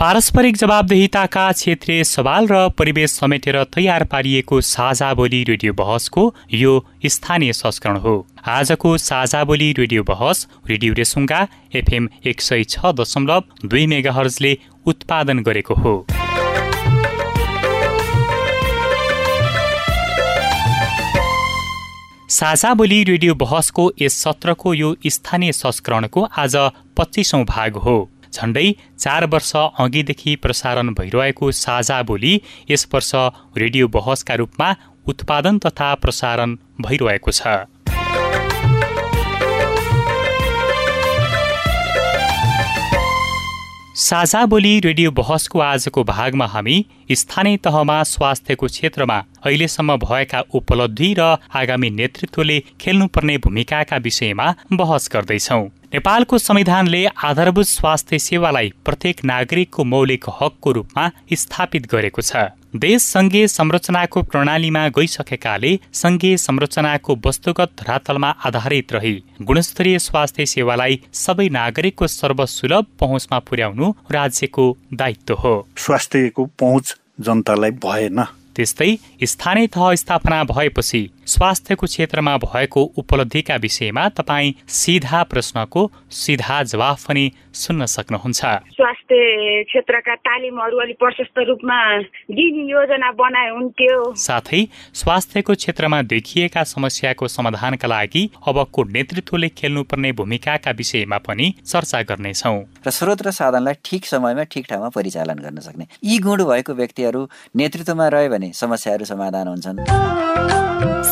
पारस्परिक जवाबदेहिताका क्षेत्रीय सवाल र परिवेश समेटेर तयार पारिएको साझा बोली रेडियो बहसको यो स्थानीय संस्करण हो। आजको साझा बोली रेडियो बहस रेडियो रेसुङ्गा एफएम एक सय छ दशमलव दुई मेगाहर्जले उत्पादन गरेको हो। साझा बोली रेडियो बहसको यस सत्रको यो स्थानीय संस्करणको आज पच्चिसौँ भाग हो। झण्डै चार वर्ष अघिदेखि प्रसारण भइरहेको साझा बोली यस वर्ष रेडियो बहसका रूपमा उत्पादन तथा प्रसारण भइरहेको छ। साझा बोली रेडियो बहसको आजको भागमा हामी स्थानीय तहमा स्वास्थ्यको क्षेत्रमा अहिलेसम्म भएका उपलब्धि र आगामी नेतृत्वले खेल्नुपर्ने भूमिकाका विषयमा बहस गर्दैछौ। नेपालको संविधानले आधारभूत स्वास्थ्य सेवालाई प्रत्येक नागरिकको मौलिक हकको रूपमा स्थापित गरेको छ। देश संघीय संरचनाको प्रणालीमा गइसकेकाले संघीय संरचनाको वस्तुगत धरातलमा आधारित रही। गुणस्तरीय स्वास्थ्य सेवालाई सबै नागरिकको सर्वसुलभ पहुँचमा पुर्याउनु राज्यको दायित्व हो। स्वास्थ्यको पहुँच जनतालाई भएन। त्यस्तै स्थानीय तह स्थापना भएपछि स्वास्थ्यको क्षेत्रमा भएको उपलब्धिका विषयमा तपाईँ सिधा प्रश्नको सिधा जवाफ पनि सुन्न सक्नुहुन्छ। स्वास्थ्य क्षेत्रका तालिमहरू अलिक प्रशस्त रूपमा दिने योजना बनाए हुन्थ्यो। साथै स्वास्थ्यको क्षेत्रमा देखिएका समस्याको समाधानका लागि अबको नेतृत्वले खेल्नुपर्ने भूमिकाका विषयमा पनि चर्चा गर्नेछौ। र स्रोत र साधनलाई ठिक समयमा ठिक ठाउँमा परिचालन गर्न सक्ने यी गुण भएको व्यक्तिहरू नेतृत्वमा रह्यो भने समस्याहरू समाधान हुन्छन्।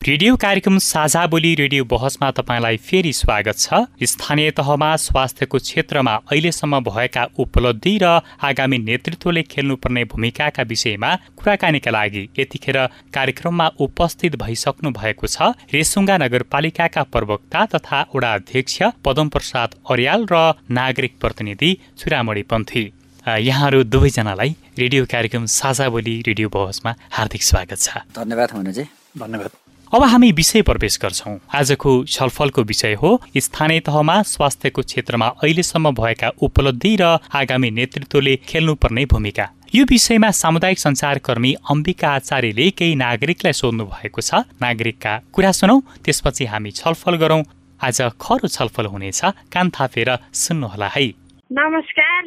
रेडियो कार्यक्रम साझा बोली रेडियो बहसमा तपाईँलाई फेरि स्वागत छ। स्थानीय तहमा स्वास्थ्यको क्षेत्रमा अहिलेसम्म भएका उपलब्धि र आगामी नेतृत्वले खेल्नुपर्ने भूमिकाका विषयमा कुराकानीका लागि यतिखेर कार्यक्रममा उपस्थित भइसक्नु भएको छ। रेसुङ्गा नगरपालिकाका प्रवक्ता तथा वडा अध्यक्ष पदम प्रसाद अर्याल र नागरिक प्रतिनिधि चुरामणी पन्थी। यहाँहरू दुवैजनालाई रेडियो कार्यक्रम साझा बोली रेडियो बहसमा हार्दिक स्वागत छ। धन्यवाद धन्यवाद। अब हामी विषय प्रवेश गर्छौँ। आजको छलफलको विषय हो स्थानीय तहमा स्वास्थ्यको क्षेत्रमा अहिलेसम्म भएका उपलब्धि र आगामी नेतृत्वले खेल्नुपर्ने भूमिका। यो विषयमा सामुदायिक सञ्चारकर्मी अम्बिका आचार्यले केही नागरिकलाई सोध्नु भएको छ। नागरिकका कुरा सुनौ त्यसपछि हामी छलफल गरौँ। आज खरो छलफल हुनेछ। कान थापेर सुन्नुहोला है। नमस्कार।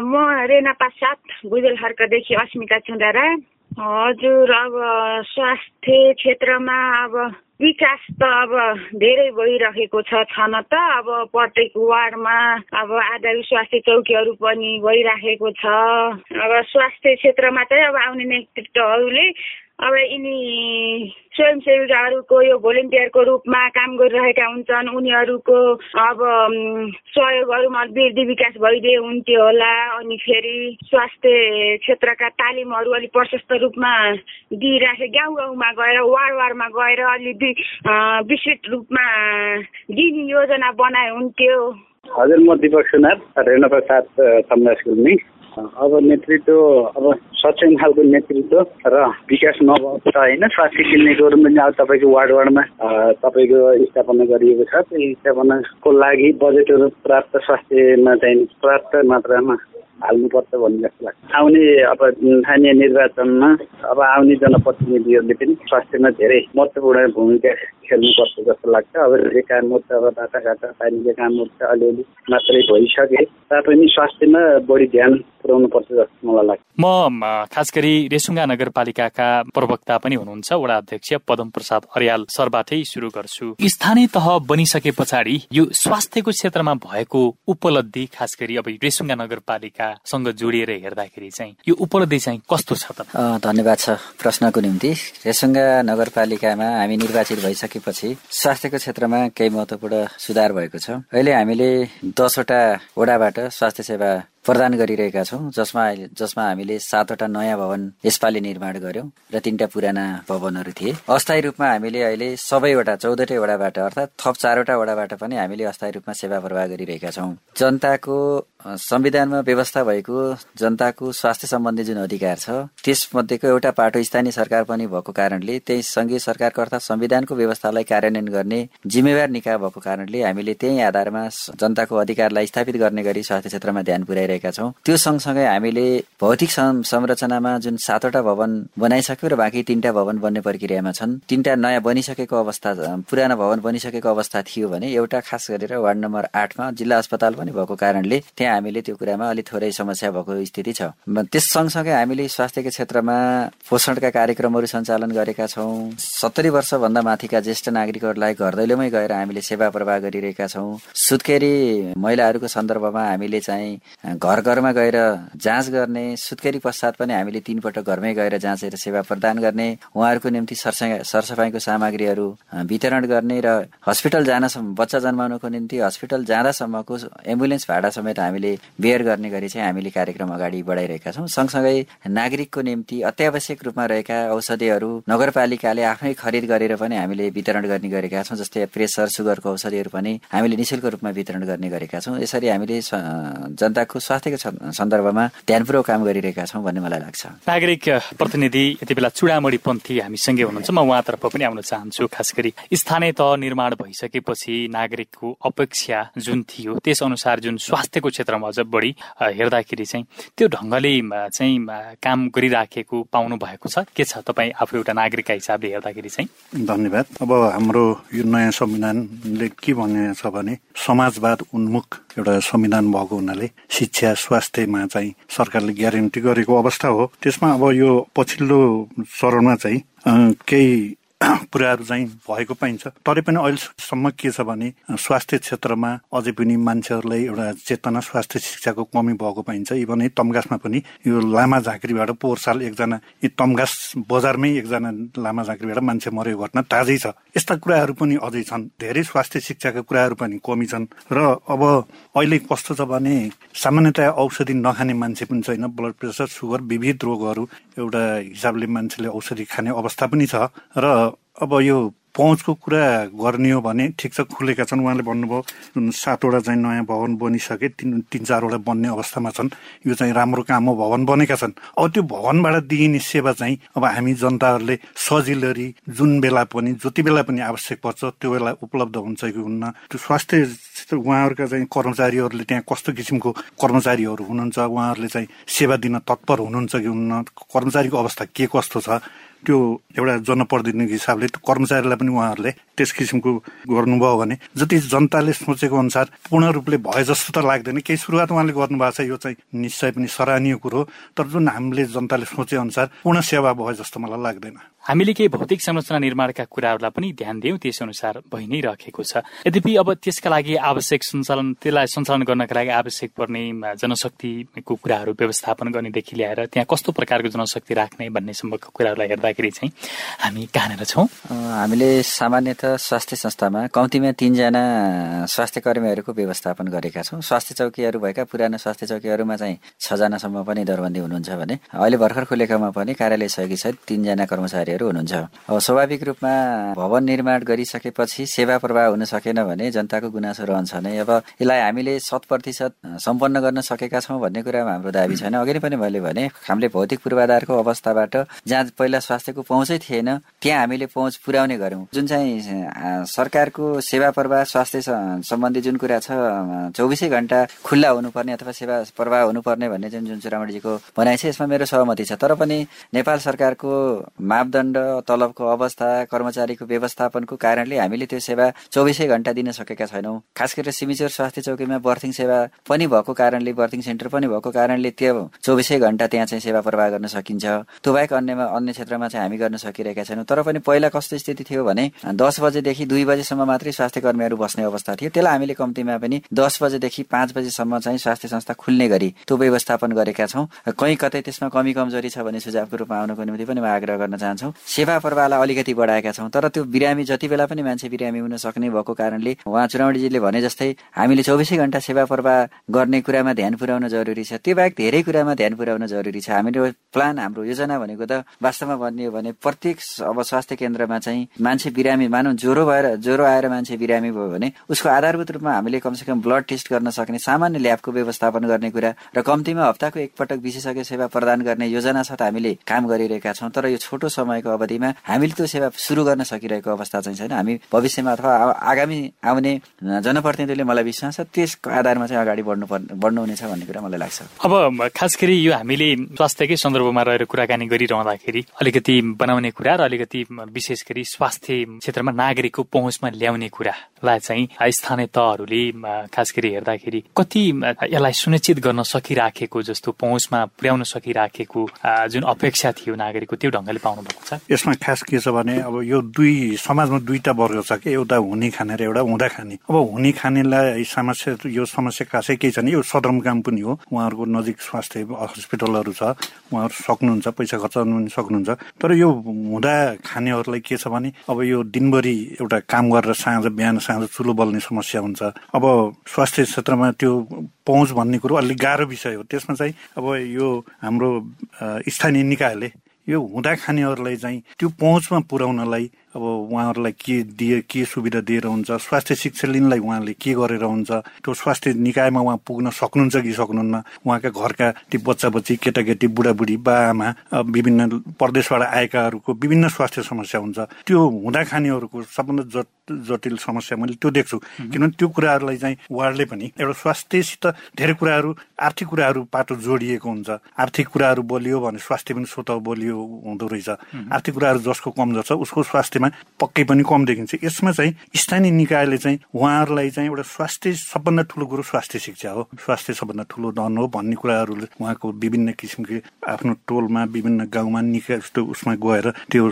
म रेना पासात बुजेल हर्कदेखि अस्मिता चुन्डारा हजुर अब स्वास्थ्य क्षेत्रमा अब विकास त अब धेरै भइरहेको छ छन त अब प्रत्येक वार्डमा अब आधार स्वास्थ्य चौकीहरू पनि भइराखेको छ। अब स्वास्थ्य क्षेत्रमा चाहिँ अब आउने नेतृत्वहरूले अब यिनी स्वयंसेविकाहरूको यो भोलिन्टियरको रूपमा काम गरिरहेका हुन्छन्। उनीहरूको अब सहयोगहरूमा वृद्धि विकास भइदिए हुन्थ्यो होला। अनि फेरि स्वास्थ्य क्षेत्रका तालिमहरू अलिक प्रशस्त रूपमा दिइराखे। गाउँ गाउँमा गएर वार्ड वार्डमा गएर अलि विस्तृत रूपमा दिने योजना बनाए हुन्थ्यो। हजुर म दिपक सुनार रेणु प्रसाद समरा स्कुलमै। अब नेतृत्व अब सक्षम खालको नेतृत्व र विकास नभएको छ होइन। स्वास्थ्य क्लिनिकहरू पनि अब तपाईँको वार्ड वार्डमा तपाईँको स्थापना गरिएको छ। त्यो स्थापनाको लागि बजेटहरू प्राप्त स्वास्थ्यमा चाहिँ पर्याप्त मात्रामा हाल्नुपर्छ भन्ने जस्तो लाग्छ। आउने अब स्थानीय निर्वाचनमा अब आउने जनप्रतिनिधिहरूले पनि स्वास्थ्यमा धेरै महत्त्वपूर्ण भूमिका खेल्नुपर्छ जस्तो लाग्छ। अब धेरै काम मोर्चा अब बाटाघाटा पानीले काम मोर्चा अलिअलि मात्रै भइसके तापनि स्वास्थ्यमा बढी ध्यान पुर्याउनु पर्छ जस्तो मलाई लाग्छ। म खास गरी रेसुङ्गा नगरपालिकाका प्रवक्ता पनि हुनुहुन्छ वडा अध्यक्ष पदम प्रसाद अर्याल सरबाटै सुरु गर्छु। स्थानीय तह बनिसके पछाडि यो स्वास्थ्यको क्षेत्रमा भएको उपलब्धि खास गरी अब रेसुङ्गा नगरपालिकासँग जोडिएर हेर्दाखेरि चाहिँ यो उपलब्धि चाहिँ कस्तो छ त? धन्यवाद छ प्रश्नको निम्ति। रेसुङ्गा नगरपालिकामा हामी निर्वाचित भइसकेपछि स्वास्थ्यको क्षेत्रमा केही महत्वपूर्ण सुधार भएको छ। अहिले हामीले दसवटा वडाबाट स्वास्थ्य सेवा प्रदान गरिरहेका छौँ जसमा जसमा हामीले सातवटा नयाँ भवन यसपालि निर्माण गर्यौं र तीनटा पुराना भवनहरू थिए। अस्थायी रूपमा हामीले अहिले सबैवटा चौधवटै वडाबाट अर्थात् थप चारवटा वडाबाट पनि हामीले अस्थायी रूपमा सेवा प्रवाह गरिरहेका छौँ। जनताको संविधानमा व्यवस्था भएको जनताको स्वास्थ्य सम्बन्धी जुन अधिकार छ त्यसमध्येको एउटा पाटो स्थानीय सरकार पनि भएको कारणले त्यही संघीय सरकारको अर्थात् संविधानको व्यवस्थालाई कार्यान्वयन गर्ने जिम्मेवार निकाय भएको कारणले हामीले त्यही आधारमा जनताको अधिकारलाई स्थापित गर्ने गरी स्वास्थ्य क्षेत्रमा ध्यान पुर्याइरहेका छौँ। त्यो सँगसँगै हामीले भौतिक संरचनामा जुन सातवटा भवन बनाइसक्यौँ र बाँकी तीनटा भवन बन्ने प्रक्रियामा छन् तीनटा नयाँ बनिसकेको अवस्था पुरानो भवन बनिसकेको अवस्था थियो भने एउटा खास गरेर वार्ड नम्बर आठमा जिल्ला अस्पताल पनि भएको कारणले त्यहाँ हामीले त्यो कुरामा अलिक थोरै समस्या भएको स्थिति छ। त्यस सँगसँगै हामीले स्वास्थ्यको क्षेत्रमा पोषणका कार्यक्रमहरू सञ्चालन गरेका छौँ। सत्तरी वर्षभन्दा माथिका ज्येष्ठ नागरिकहरूलाई घर दैलोमै गएर हामीले सेवा प्रवाह गरिरहेका छौँ। सुत्केरी महिलाहरूको सन्दर्भमा हामीले चाहिँ घर घरमा गएर जाँच गर्ने सुत्केरी पश्चात पनि हामीले तीनपल्ट घरमै गएर जाँचेर सेवा प्रदान गर्ने उहाँहरूको निम्ति सरसफाइको सामग्रीहरू वितरण गर्ने र हस्पिटल जान बच्चा जन्माउनको निम्ति हस्पिटल जाँदासम्मको एम्बुलेन्स भाडा समेत हामीले बेयर गर्ने गरी चाहिँ हामीले कार्यक्रम अगाडि बढाइरहेका छौँ। सँगसँगै नागरिकको निम्ति अत्यावश्यक रूपमा रहेका औषधिहरू नगरपालिकाले आफ्नै खरिद गरेर पनि हामीले वितरण गर्ने गरेका छौँ जस्तै प्रेसर सुगरको औषधिहरू पनि हामीले निशुल्क रूपमा वितरण गर्ने गरेका छौँ। यसरी हामीले जनताको स्वास्थ्यको सन्दर्भमा ध्यानपूर्वक काम गरिरहेका छौँ भन्ने मलाई लाग्छ। नागरिक प्रतिनिधि यति बेला चुडामणी पन्थी हामीसँगै हुनुहुन्छ। म उहाँतर्फ पनि आउन चाहन्छु। खास गरी स्थानीय तह निर्माण भइसकेपछि नागरिकको अपेक्षा जुन थियो त्यस अनुसार जुन स्वास्थ्यको क्षेत्र क्षेत्रमा अझ बढी हेर्दाखेरि चाहिँ त्यो ढङ्गले चाहिँ काम गरिराखेको पाउनु भएको छ। के छ? तपाईँ आफू एउटा नागरिकका हिसाबले हेर्दाखेरि चाहिँ। धन्यवाद। अब हाम्रो यो नयाँ संविधानले के भनेको छ भने समाजवाद उन्मुख एउटा संविधान भएको हुनाले शिक्षा स्वास्थ्यमा चाहिँ सरकारले ग्यारेन्टी गरेको अवस्था हो। त्यसमा अब यो पछिल्लो चरणमा चाहिँ केही कुराहरू चाहिँ भएको पाइन्छ। तरै पनि अहिलेसम्म के छ भने स्वास्थ्य क्षेत्रमा अझै पनि मान्छेहरूलाई एउटा चेतना स्वास्थ्य शिक्षाको कमी भएको पाइन्छ। इभन है तमगासमा पनि यो लामा झाँक्रीबाट पोहोर साल एकजना यी तमगास बजारमै एकजना लामा झाँक्रीबाट मान्छे मरेको घटना ताजै छ। यस्ता कुराहरू पनि अझै छन्। धेरै स्वास्थ्य शिक्षाका कुराहरू पनि कमी छन्। र अब अहिले कस्तो छ भने सामान्यतया औषधि नखाने मान्छे पनि छैन। ब्लड प्रेसर सुगर विविध रोगहरू एउटा हिसाबले मान्छेले औषधि खाने अवस्था पनि छ। र अब यो पहुँचको कुरा गर्ने हो भने ठिक छ खुलेका छन्। उहाँले भन्नुभयो सातवटा चाहिँ नयाँ भवन बनिसके तिन तिन चारवटा बन्ने अवस्थामा छन्। यो चाहिँ राम्रो काम हो भवन बनेका छन्। अब त्यो भवनबाट दिइने सेवा चाहिँ अब हामी जनताहरूले सजिलरी जुन बेला पनि जति बेला पनि आवश्यक पर्छ त्यो बेला उपलब्ध हुन्छ कि हुन्न। त्यो स्वास्थ्य उहाँहरूका चाहिँ कर्मचारीहरूले त्यहाँ कस्तो किसिमको कर्मचारीहरू हुनुहुन्छ उहाँहरूले चाहिँ सेवा दिन तत्पर हुनुहुन्छ कि हुन्न? कर्मचारीको अवस्था के कस्तो छ? त्यो एउटा जनप्रतिनिधिको हिसाबले त्यो कर्मचारीलाई पनि उहाँहरूले त्यस किसिमको गर्नुभयो भने जति जनताले सोचेको अनुसार पूर्ण रूपले भए जस्तो त लाग्दैन। केही सुरुवात उहाँले गर्नुभएको छ यो चाहिँ निश्चय पनि सराहनीय कुरो तर जुन हामीले जनताले सोचे अनुसार पूर्ण सेवा भयो जस्तो मलाई लाग्दैन। हामीले केही भौतिक संरचना निर्माणका कुराहरूलाई पनि ध्यान दियौँ त्यस अनुसार भइ नै रहेको छ। यद्यपि अब त्यसका लागि आवश्यक सञ्चालन त्यसलाई सञ्चालन गर्नका लागि आवश्यक पर्ने जनशक्तिको कुराहरू व्यवस्थापन गर्नेदेखि ल्याएर त्यहाँ कस्तो प्रकारको जनशक्ति राख्ने भन्ने सम्भवको कुराहरूलाई हेर्दाखेरि चाहिँ हामी कहाँनिर छौँ? हामीले सामान्यत स्वास्थ्य संस्थामा कम्तीमा तिनजना स्वास्थ्य कर्मीहरूको व्यवस्थापन गरेका छौँ। स्वास्थ्य चौकीहरू भएका पुरानो स्वास्थ्य चौकीहरूमा चाहिँ छजनासम्म पनि दरबन्दी हुनुहुन्छ भने अहिले भर्खर खुलेकामा पनि कार्यालय सहयोगी सहित तिनजना कर्मचारी व्यवसायीहरू हुनुहुन्छ। स्वाभाविक रूपमा भवन निर्माण गरिसकेपछि सेवा प्रवाह हुन सकेन भने जनताको गुनासो रहन्छ नै। अब यसलाई हामीले शत प्रतिशत सम्पन्न गर्न सकेका छौँ भन्ने कुरामा हाम्रो दावी छैन। अघि नै पनि मैले भने हामीले भौतिक पूर्वाधारको अवस्थाबाट जहाँ पहिला स्वास्थ्यको पहुँचै थिएन त्यहाँ हामीले पहुँच पुर्याउने गऱ्यौँ। जुन चाहिँ सरकारको सेवा प्रवाह स्वास्थ्य सम्बन्धी जुन कुरा छ चौबिसै घन्टा खुल्ला हुनुपर्ने अथवा सेवा प्रवाह हुनुपर्ने भन्ने जुन जुन चुरामणीजीको भनाइ छ यसमा मेरो सहमति छ। तर पनि नेपाल सरकारको मापदण्ड तलबको अवस्था कर्मचारीको व्यवस्थापनको कारणले हामीले त्यो सेवा चौबिसै घन्टा दिन सकेका छैनौँ। खास गरेर सिमिचोर स्वास्थ्य चौकीमा बर्थिङ सेवा पनि भएको कारणले बर्थिङ सेन्टर पनि भएको कारणले त्यो चौबिसै घन्टा त्यहाँ चाहिँ सेवा प्रवाह गर्न सकिन्छ। त्यो बाहेक अन्यमा अन्य क्षेत्रमा चाहिँ हामी गर्न सकिरहेका छैनौँ। तर पनि पहिला कस्तो स्थिति थियो भने दस बजेदेखि दुई बजेसम्म मात्रै स्वास्थ्य कर्मीहरू बस्ने अवस्था थियो। त्यसलाई हामीले कम्तीमा पनि दस बजेदेखि पाँच बजेसम्म चाहिँ स्वास्थ्य संस्था खुल्ने गरी त्यो व्यवस्थापन गरेका छौँ। कहीँ कतै त्यसमा कमी कमजोरी छ भने सुझावको रूपमा आउनको निम्ति पनि म आग्रह गर्न चाहन्छौँ। सेवा प्रवाहलाई अलिकति बढाएका छौँ। तर त्यो बिरामी जति बेला पनि मान्छे बिरामी हुन सक्ने भएको कारणले उहाँ चुनावजीले भने जस्तै हामीले चौबिसै घन्टा सेवा प्रवाह गर्ने कुरामा ध्यान पुर्याउन जरुरी छ। त्यो बाहेक धेरै कुरामा ध्यान पुर्याउन जरुरी छ। हामीले प्लान हाम्रो योजना भनेको त वास्तवमा भन्ने हो भने प्रत्येक अब स्वास्थ्य केन्द्रमा चाहिँ मान्छे बिरामी मानौ ज्वरो भएर ज्वरो आएर मान्छे बिरामी भयो भने उसको आधारभूत रूपमा हामीले कमसेकम ब्लड टेस्ट गर्न सक्ने सामान्य ल्याबको व्यवस्थापन गर्ने कुरा र कम्तीमा हप्ताको एकपटक विशेषज्ञ सेवा प्रदान गर्ने योजना साथ हामीले काम गरिरहेका छौँ। तर यो छोटो समयको अवधिमा हामीले त्यो सेवा सुरु गर्न सकिरहेको अवस्था चाहिँ छैन। हामी भविष्यमा अथवा आगामी आउने जनप्रतिनिधिले मलाई विश्वास छ त्यसको आधारमा चाहिँ अगाडि बढ्नु बढ्नुहुनेछ भन्ने कुरा मलाई लाग्छ। अब खास यो हामीले स्वास्थ्यकै सन्दर्भमा रहेर कुराकानी गरिरहँदाखेरि अलिकति बनाउने कुरा र अलिकति विशेष गरी स्वास्थ्य क्षेत्रमा नागरिकको पहुँचमा ल्याउने कुरालाई चाहिँ स्थानीय तहहरूले खास गरी हेर्दाखेरि कति यसलाई सुनिश्चित गर्न सकिराखेको जस्तो पहुँचमा पुर्याउन सकिराखेको जुन अपेक्षा थियो नागरिकको त्यो ढङ्गले पाउनु भएको छ यसमा खास के छ भने अब यो दुई समाजमा दुईटा वर्ग छ कि एउटा हुने खाने र एउटा हुँदा खाने। अब हुने खानेलाई समस्या यो समस्या खासै केही छैन यो सदरमुकाम पनि हो। उहाँहरूको नजिक स्वास्थ्य हस्पिटलहरू छ। उहाँहरू सक्नुहुन्छ पैसा खर्च पनि सक्नुहुन्छ। तर यो हुँदा खानेहरूलाई के छ भने अब यो दिनभरि एउटा काम गरेर साँझ बिहान साँझ चुलो बल्ने समस्या हुन्छ। अब स्वास्थ्य क्षेत्रमा त्यो पहुँच भन्ने कुरो अलिक गाह्रो विषय हो। त्यसमा चाहिँ अब यो हाम्रो स्थानीय निकायले यो हुँदा खानेहरूलाई चाहिँ त्यो पहुँचमा पुर्याउनलाई अब उहाँहरूलाई के दिए के सुविधा दिएर हुन्छ स्वास्थ्य शिक्षा लिनलाई उहाँले के गरेर हुन्छ त्यो स्वास्थ्य निकायमा उहाँ पुग्न सक्नुहुन्छ कि सक्नुहुन्न? उहाँका घरका ती बच्चा बच्ची केटाकेटी बुढाबुढी बा आमा विभिन्न प्रदेशबाट आएकाहरूको विभिन्न स्वास्थ्य समस्या हुन्छ। त्यो हुँदा खानेहरूको सबभन्दा जटिल समस्या मैले त्यो देख्छु। किनभने त्यो कुराहरूलाई चाहिँ वार्डले पनि एउटा स्वास्थ्यसित धेरै कुराहरू आर्थिक कुराहरू पाटो जोडिएको हुन्छ। आर्थिक कुराहरू बलियो भने स्वास्थ्य पनि स्वत बलियो हुँदो रहेछ। आर्थिक कुराहरू जसको कमजोर छ उसको स्वास्थ्यमा पक्कै पनि कम देखिन्छ। यसमा चाहिँ स्थानीय निकायले चाहिँ उहाँहरूलाई चाहिँ एउटा स्वास्थ्य सबभन्दा ठुलो कुरो स्वास्थ्य शिक्षा हो। स्वास्थ्य सबभन्दा ठुलो धन हो भन्ने कुराहरूले उहाँको विभिन्न किसिमको आफ्नो टोलमा विभिन्न गाउँमा निकाय जस्तो उसमा गएर त्यो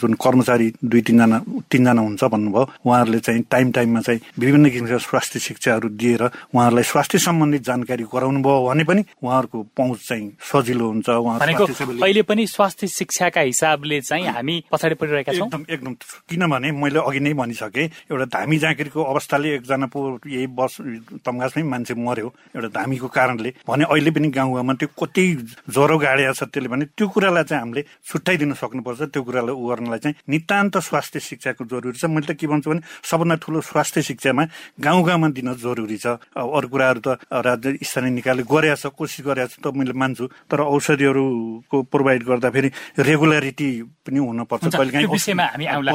जुन कर्मचारी दुई तिनजना तिनजना हुन्छ भन्नुभयो उहाँहरूले चाहिँ टाइम टाइममा चाहिँ विभिन्न किसिमका स्वास्थ्य शिक्षाहरू दिएर उहाँहरूलाई स्वास्थ्य सम्बन्धित जानकारी गराउनु भयो भने पनि उहाँहरूको पहुँच चाहिँ सजिलो हुन्छ। अहिले पनि स्वास्थ्य शिक्षाका हिसाबले चाहिँ हामी पछाडि परिरहेका छौँ। एकदम किनभने मैले अघि नै भनिसकेँ एउटा धामी जाँकिरको अवस्थाले एकजना पो यही बस तमघासमै मान्छे मर्यो एउटा धामीको कारणले। भने अहिले पनि गाउँ गाउँमा त्यो कति ज्वरो गाडिया छ त्यसले भने त्यो कुरालाई चाहिँ हामीले छुट्याइदिन सक्नुपर्छ त्यो कुरालाई उ गर्नलाई चाहिँ नितान्त स्वास्थ्य शिक्षाको जरुरी छ। मैले त के भन्छु भने सबभन्दा ठुलो स्वास्थ्य शिक्षामा गाउँ गाउँमा दिन जरुरी छ। अरू कुराहरू त राज्य स्थानीय निकायले गरेका छ कोसिस गरेका छ त मैले मान्छु तर औषधिहरूको प्रोभाइड गर्दाखेरि रेगुलरिटी पनि हुनुपर्छ। कहिले हामी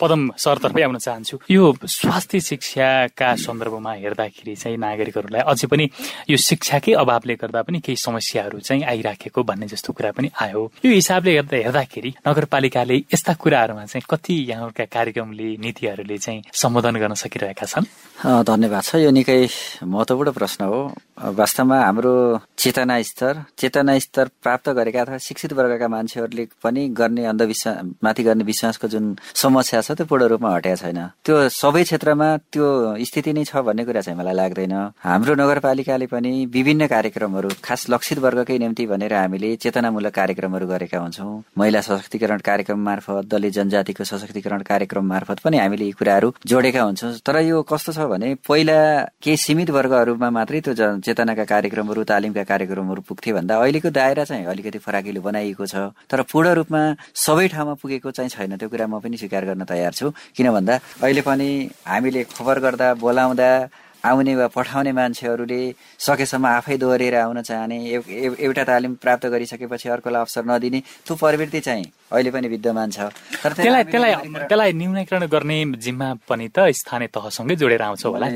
पदम सरतर्फै आउन चाहन्छु। यो स्वास्थ्य शिक्षाका सन्दर्भमा हेर्दाखेरि चाहिँ नागरिकहरूलाई अझै पनि यो शिक्षाकै अभावले गर्दा पनि केही समस्याहरू चाहिँ आइराखेको भन्ने जस्तो कुरा पनि आयो। यो हिसाबले हेर्दा हेर्दाखेरि नगरपालिकाले यस्ता कुराहरूमा चाहिँ कति यहाँका कार्यक्रमले नीतिहरूले चाहिँ सम्बोधन गर्न सकिरहेका छन्? धन्यवाद छ। यो निकै महत्वपूर्ण प्रश्न हो। वास्तवमा हाम्रो चेतना स्तर चेतना स्तर प्राप्त गरेका अथवा शिक्षित वर्गका मान्छेहरूले पनि गर्ने अन्धविश्वास माथि गर्ने विश्वासको जुन समस्या छ त्यो पूर्ण रूपमा हटेको छैन। त्यो सबै क्षेत्रमा त्यो स्थिति नै छ भन्ने कुरा चाहिँ मलाई लाग्दैन। हाम्रो नगरपालिकाले पनि विभिन्न कार्यक्रमहरू खास लक्षित वर्गकै निम्ति भनेर हामीले चेतनामूलक कार्यक्रमहरू गरेका हुन्छौँ। महिला सशक्तिकरण कार्यक्रम मार्फत दलित जनजातिको सशक्तिकरण कार्यक्रम मार्फत पनि हामीले यी कुराहरू जोडेका हुन्छौँ। तर यो कस्तो छ भने पहिला केही सीमित वर्गहरूमा मात्रै त्यो चेतनाका कार्यक्रमहरू तालिमका कार्यक्रमहरू पुग्थे भन्दा अहिलेको दायरा चाहिँ अलिकति फराकिलो बनाइएको छ। तर पूर्ण रूपमा सबै ठाउँमा पुगेको चाहिँ छैन त्यो कुरा म पनि स्वीकार गर्न तयार छु। किन भन्दा अहिले पनि हामीले खबर गर्दा बोलाउँदा आउने वा पठाउने मान्छेहरूले सकेसम्म आफै दोहोरिएर आउन चाहने एउटा तालिम प्राप्त गरिसकेपछि अर्कोलाई अवसर नदिने त्यो प्रवृत्ति चाहिँ अहिले पनि विद्यमान छ। तर त्यसलाई त्यसलाई त्यसलाई न्यूनीकरण गर्ने जिम्मा पनि त स्थानीय तहसँगै जोडेर आउँछ होला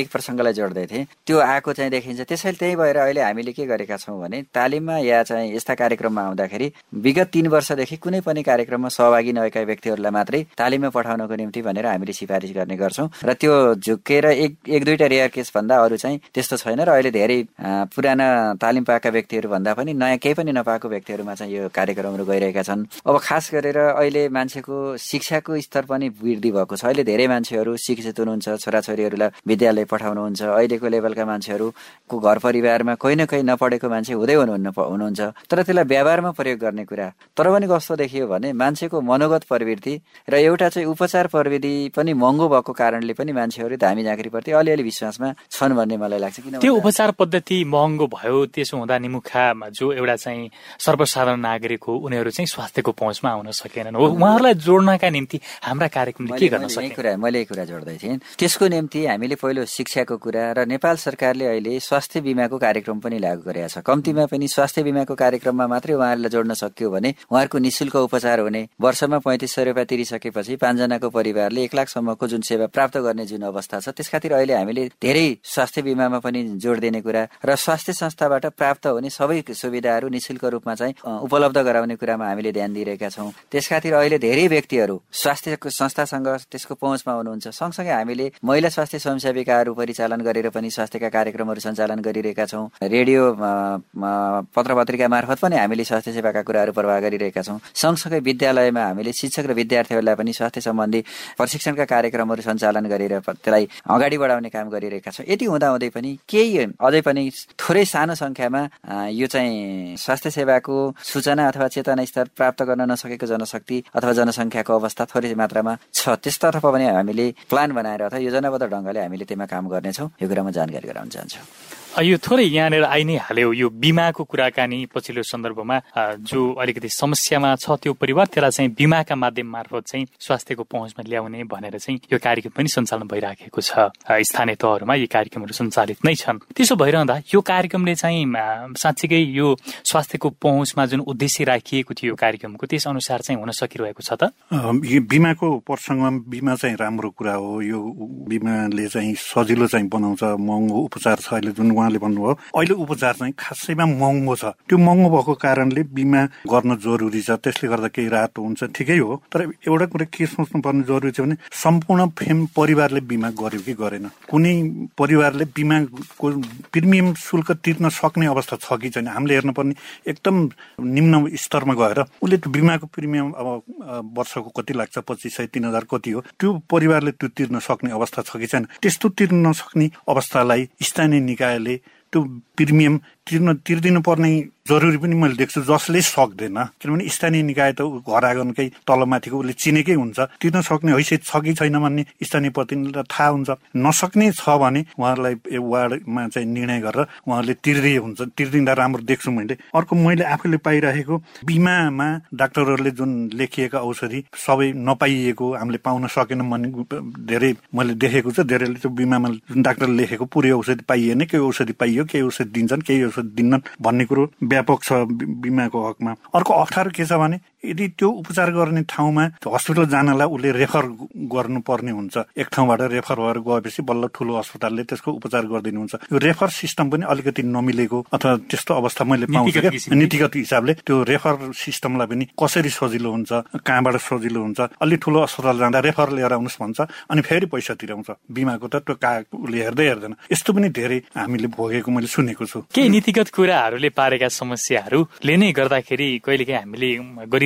एक प्रसङ्गलाई जोड्दै थिएँ। त्यो आएको चाहिँ देखिन्छ त्यसैले त्यही भएर अहिले हामीले के गरेका छौँ भने तालिममा या चाहिँ यस्ता कार्यक्रममा आउँदाखेरि विगत तीन वर्षदेखि कुनै पनि कार्यक्रममा सहभागी नभएका व्यक्तिहरूलाई मात्रै तालिममा पठाउनको निम्ति भनेर हामीले सिफारिस गर्ने गर्छौँ। र त्यो झुक्केर एक एक दुईवटा रेयर केस भन्दा अरू चाहिँ त्यस्तो छैन र अहिले धेरै पुराना तालिम पाएका व्यक्तिहरू भन्दा पनि नयाँ केही पनि नपाएको व्यक्तिहरूमा चाहिँ यो कार्यक्रमहरू गइरहेका छन्। अब खास गरेर अहिले मान्छेको शिक्षाको स्तर पनि वृद्धि भएको छ। अहिले धेरै मान्छेहरू शिक्षित हुनुहुन्छ छोराछोरीहरूलाई विद्यालय पठाउनुहुन्छ। अहिलेको लेभलका मान्छेहरूको घर परिवारमा कोही न कोही नपढेको मान्छे हुँदै हुनुहुन्न हुनुहुन्छ। तर त्यसलाई व्यवहारमा प्रयोग गर्ने कुरा। तर पनि कस्तो देखियो भने मान्छेको मनोगत प्रवृत्ति र एउटा चाहिँ उपचार प्रविधि पनि महँगो भएको कारणले पनि मान्छेहरू धामी झाँक्रीप्रति अलिअलि विश्वासमा छन् भन्ने मलाई लाग्छ किन त्यो उपचार पद्धति महँगो भयो त्यसो हुँदा निमुखामा जो एउटा चाहिँ सर्वसाधारण नागरिक हो उनीहरू चाहिँ स्वास्थ्यको पहुँचमा आउन सकेनन्। हो उहाँहरूलाई जोड्नका निम्ति हाम्रा कार्यक्रमले के गर्न सके कुरा मैले कुरा जोड्दै थिएँ। त्यसको निम्ति हामीले पहिलो शिक्षाको कुरा र नेपाल सरकारले अहिले स्वास्थ्य बिमाको कार्यक्रम पनि लागू गरेका छ। कम्तीमा पनि स्वास्थ्य बिमाको कार्यक्रममा मात्रै उहाँहरूलाई जोड्न सक्यो भने उहाँहरूको निशुल्क उपचार हुने वर्षमा पैँतिस सय रुपियाँ तिरिसकेपछि पाँचजनाको परिवारले एक लाखसम्मको जुन सेवा प्राप्त गर्ने जुन अवस्था छ त्यस खातिर अहिले हामीले धेरै स्वास्थ्य बिमामा पनि जोड दिने कुरा र स्वास्थ्य संस्थाबाट प्राप्त हुने सबै सुविधाहरू निशुल्क रूपमा चाहिँ उपलब्ध गराउने कुरामा हामीले ध्यान दिइरहेका छौँ। त्यस खातिर अहिले धेरै व्यक्तिहरू स्वास्थ्य संस्थासँग त्यसको पहुँचमा हुनुहुन्छ। सँगसँगै हामीले महिला स्वास्थ्य स्वयंसेविकाहरू परिचालन गरेर पनि स्वास्थ्यका कार्यक्रमहरू सञ्चालन गरिरहेका छौँ। रेडियो पत्र पत्रिका मार्फत पनि हामीले स्वास्थ्य सेवाका कुराहरू प्रवाह गरिरहेका छौँ। सँगसँगै विद्यालयमा हामीले शिक्षक र विद्यार्थीहरूलाई पनि स्वास्थ्य सम्बन्धी प्रशिक्षणका कार्यक्रमहरू सञ्चालन गरेर त्यसलाई अगाडि बढाउने काम गरिरहेका छौँ। यति हुँदाहुँदै पनि केही अझै पनि थोरै सानो सङ्ख्यामा यो चाहिँ स्वास्थ्य सेवाको सूचना अथवा चेतना स्तर प्राप्त गर्न नसकेको जनशक्ति अथवा जनसङ्ख्याको अवस्था थोरै मात्रामा छ। त्यसतर्फ पनि हामीले प्लान बनाएर अथवा योजनाबद्ध ढङ्गले हामीले त्यसमा काम गर्नेछौँ। यो कुरामा जानकारी गराउन चाहन्छौँ। यो थोरै यहाँनिर आइ नै हाल्यो यो बिमाको कुराकानी पछिल्लो सन्दर्भमा। जो अलिकति समस्यामा छ त्यो परिवार त्यसलाई चाहिँ बिमाका माध्यम मार्फत चाहिँ स्वास्थ्यको पहुँचमा ल्याउने भनेर चाहिँ यो कार्यक्रम पनि सञ्चालन भइराखेको छ। स्थानीय तहहरूमा यी कार्यक्रमहरू सञ्चालित नै छन्। त्यसो भइरहँदा यो कार्यक्रमले चाहिँ साँच्चीकै यो स्वास्थ्यको पहुँचमा जुन उद्देश्य राखिएको थियो यो कार्यक्रमको त्यस अनुसार चाहिँ हुन सकिरहेको छ त? बिमाको प्रसङ्गमा बिमा चाहिँ राम्रो कुरा हो। यो बिमाले चाहिँ सजिलो चाहिँ बनाउँछ महँगो उपचार छ। अहिले जुन उहाँले भन्नुभयो अहिले उपचार चाहिँ खासैमा महँगो छ। त्यो महँगो भएको कारणले बिमा गर्न जरुरी छ। त्यसले गर्दा केही राहत हुन्छ। ठिकै हो तर एउटा कुरा के सोच्नु पर्ने जरुरी छ भने सम्पूर्ण फेम परिवारले बिमा गर्यो कि गरेन। कुनै परिवारले बिमाको प्रिमियम शुल्क तिर्न सक्ने अवस्था छ कि छैन। हामीले हेर्नुपर्ने एकदम निम्न स्तरमा गएर उसले त्यो बिमाको प्रिमियम अब वर्षको कति लाग्छ? पच्चिस सय तिन हजार कति हो? त्यो परिवारले त्यो तिर्न सक्ने अवस्था छ कि छैन? त्यस्तो तिर्न नसक्ने अवस्थालाई स्थानीय निकायले त्यो प्रिमियम तिर्न तिर्दिनु पर्ने जरुरी पनि मैले देख्छु जसले सक्दैन। किनभने स्थानीय निकाय त घर आँगनकै तलमाथिको उसले चिनेकै हुन्छ। तिर्न सक्ने हैसियत छ कि छैन भन्ने स्थानीय प्रतिनिधिलाई थाहा हुन्छ। नसक्ने छ भने उहाँहरूलाई वार्डमा चाहिँ निर्णय गरेर उहाँहरूले तिर्दै हुन्छ। तिर्दिँदा राम्रो देख्छु मैले। अर्को मैले आफूले पाइरहेको बिमामा डाक्टरहरूले जुन लेखिएका औषधि सबै नपाइएको हामीले पाउन सकेनौँ भन्ने धेरै मैले देखेको छ। धेरैले त्यो बिमामा जुन डाक्टरले लेखेको पुरै औषधि पाइएन केही औषधि पाइयो केही औषधि दिन्छन् केही औषधि दिन्नन् भन्ने कुरो व्यापक छ बिमाको हकमा। अर्को अप्ठ्यारो के छ भने यदि त्यो उपचार गर्ने ठाउँमा हस्पिटल जानलाई उसले रेफर गर्नुपर्ने हुन्छ। एक ठाउँबाट रेफर भएर गएपछि बल्ल ठुलो अस्पतालले त्यसको उपचार गरिदिनुहुन्छ। यो रेफर सिस्टम पनि अलिकति नमिलेको अथवा त्यस्तो अवस्था मैले पाउँछु क्या। नीतिगत हिसाबले त्यो रेफर सिस्टमलाई पनि कसरी सजिलो हुन्छ कहाँबाट सजिलो हुन्छ अलि ठुलो अस्पताल जाँदा रेफर लिएर आउनुहोस् भन्छ अनि फेरि पैसा तिराउँछ बिमाको त त्यो का उसले हेर्दै हेर्दैन। यस्तो पनि धेरै हामीले भोगेको मैले सुनेको छु। केही नीतिगत कुराहरूले पारेका समस्याहरूले नै गर्दाखेरि कहिलेकाहीँ हामीले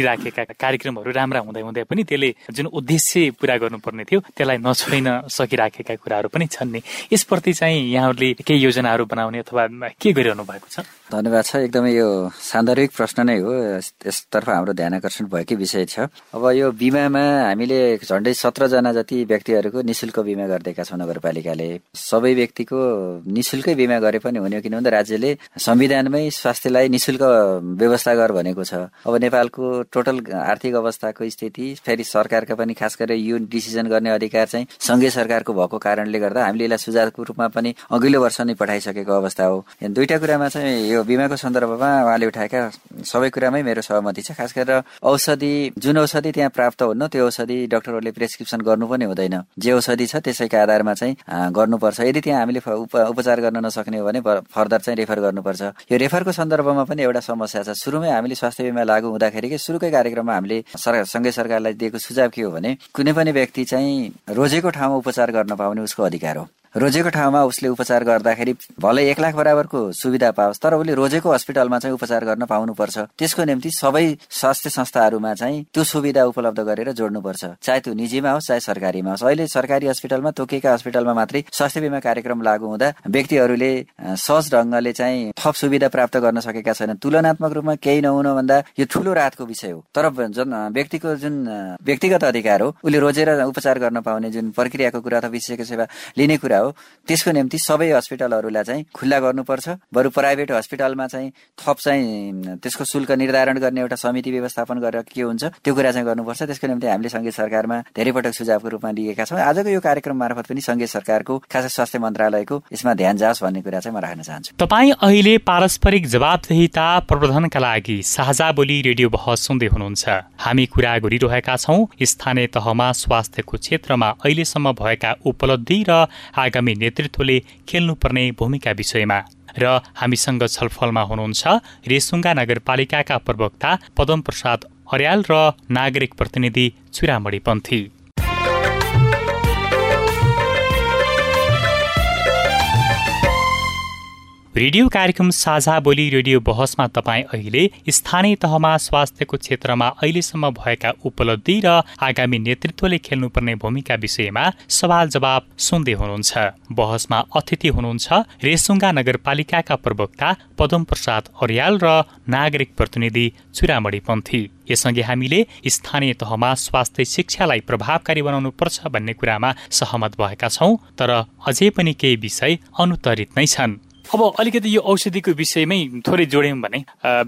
गरिराखेका कार्यक्रमहरू राम्रा हुँदै हुँदै पनि त्यसले जुन उद्देश्य पुरा गर्नुपर्ने थियो त्यसलाई नछोइन सकिराखेका कुराहरू पनि छन् नि। यसप्रति चाहिँ यहाँहरूले केही योजनाहरू बनाउने अथवा के गरिरहनु भएको छ? धन्यवाद छ। एकदमै यो सान्दर्भिक प्रश्न नै हो। यसतर्फ हाम्रो ध्यान आकर्षण भएकै विषय छ। अब यो बिमामा हामीले झन्डै सत्रजना जति व्यक्तिहरूको निशुल्क बिमा गरिदिएका छौँ नगरपालिकाले। सबै व्यक्तिको निशुल्कै बिमा गरे पनि हुने किन भन्दा राज्यले संविधानमै स्वास्थ्यलाई निशुल्क व्यवस्था गर भनेको छ। अब नेपालको टोटल आर्थिक अवस्थाको स्थिति फेरि सरकारका पनि खास गरेर यो डिसिजन गर्ने अधिकार चाहिँ सङ्घीय सरकारको भएको कारणले गर्दा हामीले यसलाई सुझावको रूपमा पनि अघिल्लो वर्ष नै पठाइसकेको अवस्था हो। दुईटा कुरामा चाहिँ यो बिमाको सन्दर्भमा उहाँले उठाएका सबै कुरामै मेरो सहमति छ। खास गरेर औषधि जुन औषधि त्यहाँ प्राप्त हुन्न त्यो औषधि डक्टरहरूले प्रेसक्रिप्सन गर्नु पनि हुँदैन। जे औषधि छ त्यसैका आधारमा चाहिँ गर्नुपर्छ। यदि त्यहाँ हामीले उपचार गर्न नसक्ने हो भने फर्दर चाहिँ रेफर गर्नुपर्छ। यो रेफरको सन्दर्भमा पनि एउटा समस्या छ। सुरुमै हामीले स्वास्थ्य बिमा लागू हुँदाखेरिकै सुरुकै कार्यक्रममा हामीले सँगै सरकारलाई दिएको सुझाव के हो भने कुनै पनि व्यक्ति चाहिँ रोजेको ठाउँमा उपचार गर्न पाउने उसको अधिकार हो। रोजेको ठाउँमा उसले उपचार गर्दाखेरि भलै एक लाख बराबरको सुविधा पाओस् तर उसले रोजेको हस्पिटलमा चाहिँ उपचार गर्न पाउनुपर्छ। त्यसको निम्ति सबै स्वास्थ्य संस्थाहरूमा चाहिँ त्यो सुविधा उपलब्ध गरेर जोड्नुपर्छ। चाहे त्यो निजीमा होस् चाहे सरकारीमा होस्। अहिले सरकारी हस्पिटलमा तोकिएका हस्पिटलमा मात्रै स्वास्थ्य बिमा कार्यक्रम लागू हुँदा व्यक्तिहरूले सहज ढङ्गले चाहिँ थप सुविधा प्राप्त गर्न सकेका छैनन्। तुलनात्मक रूपमा केही नहुनु भन्दा यो ठूलो राहतको विषय हो। तर जुन व्यक्तिको जुन व्यक्तिगत अधिकार हो उसले रोजेर उपचार गर्न पाउने जुन प्रक्रियाको कुरा अथवा विशेषको सेवा लिने कुरा त्यसको निम्ति सबै हस्पिटलहरूलाई चाहिँ खुल्ला गर्नुपर्छ। बरु प्राइभेट हस्पिटलमा चाहिँ थप चाहिँ त्यसको शुल्क निर्धारण गर्ने एउटा समिति व्यवस्थापन गरेर के हुन्छ त्यो कुरा चाहिँ गर्नुपर्छ। त्यसको निम्ति हामीले सङ्घीय सरकारमा धेरै पटक सुझावको रूपमा लिएका छौँ। आजको यो कार्यक्रम मार्फत पनि सङ्घीय सरकारको खास स्वास्थ्य मन्त्रालयको यसमा ध्यान जाओस् भन्ने कुरा चाहिँ म राख्न चाहन्छु। तपाईँ अहिले पारस्परिक जवाबदेहिता प्रवर्धनका लागि साझा बोली रेडियो बहस सुन्दै हुनुहुन्छ। हामी कुरा गरिरहेका छौँ। स्थानीय तहमा स्वास्थ्यको क्षेत्रमा अहिलेसम्म भएका उपलब्धि र आगामी नेतृत्वले खेल्नुपर्ने भूमिका विषयमा र हामीसँग छलफलमा हुनुहुन्छ रेसुङ्गा नगरपालिकाका प्रवक्ता पदम प्रसाद अर्याल र नागरिक प्रतिनिधि चुरामणी पन्थी रेडियो कार्यक्रम साझा बोली रेडियो बहसमा तपाईँ अहिले स्थानीय तहमा स्वास्थ्यको क्षेत्रमा अहिलेसम्म भएका उपलब्धि र आगामी नेतृत्वले खेल्नुपर्ने भूमिका विषयमा सवाल जवाब सुन्दै हुनुहुन्छ। बहसमा अतिथि हुनुहुन्छ रेसुङ्गा नगरपालिकाका प्रवक्ता पदम प्रसाद अर्याल र नागरिक प्रतिनिधि चुरामणी पन्थी। यससँगै हामीले स्थानीय तहमा स्वास्थ्य शिक्षालाई प्रभावकारी बनाउनु पर्छ भन्ने कुरामा सहमत भएका छौँ तर अझै पनि केही विषय अनुत्तरित नै छन्। अब अलिकति यो औषधिको विषयमै थोरै जोड्यौँ भने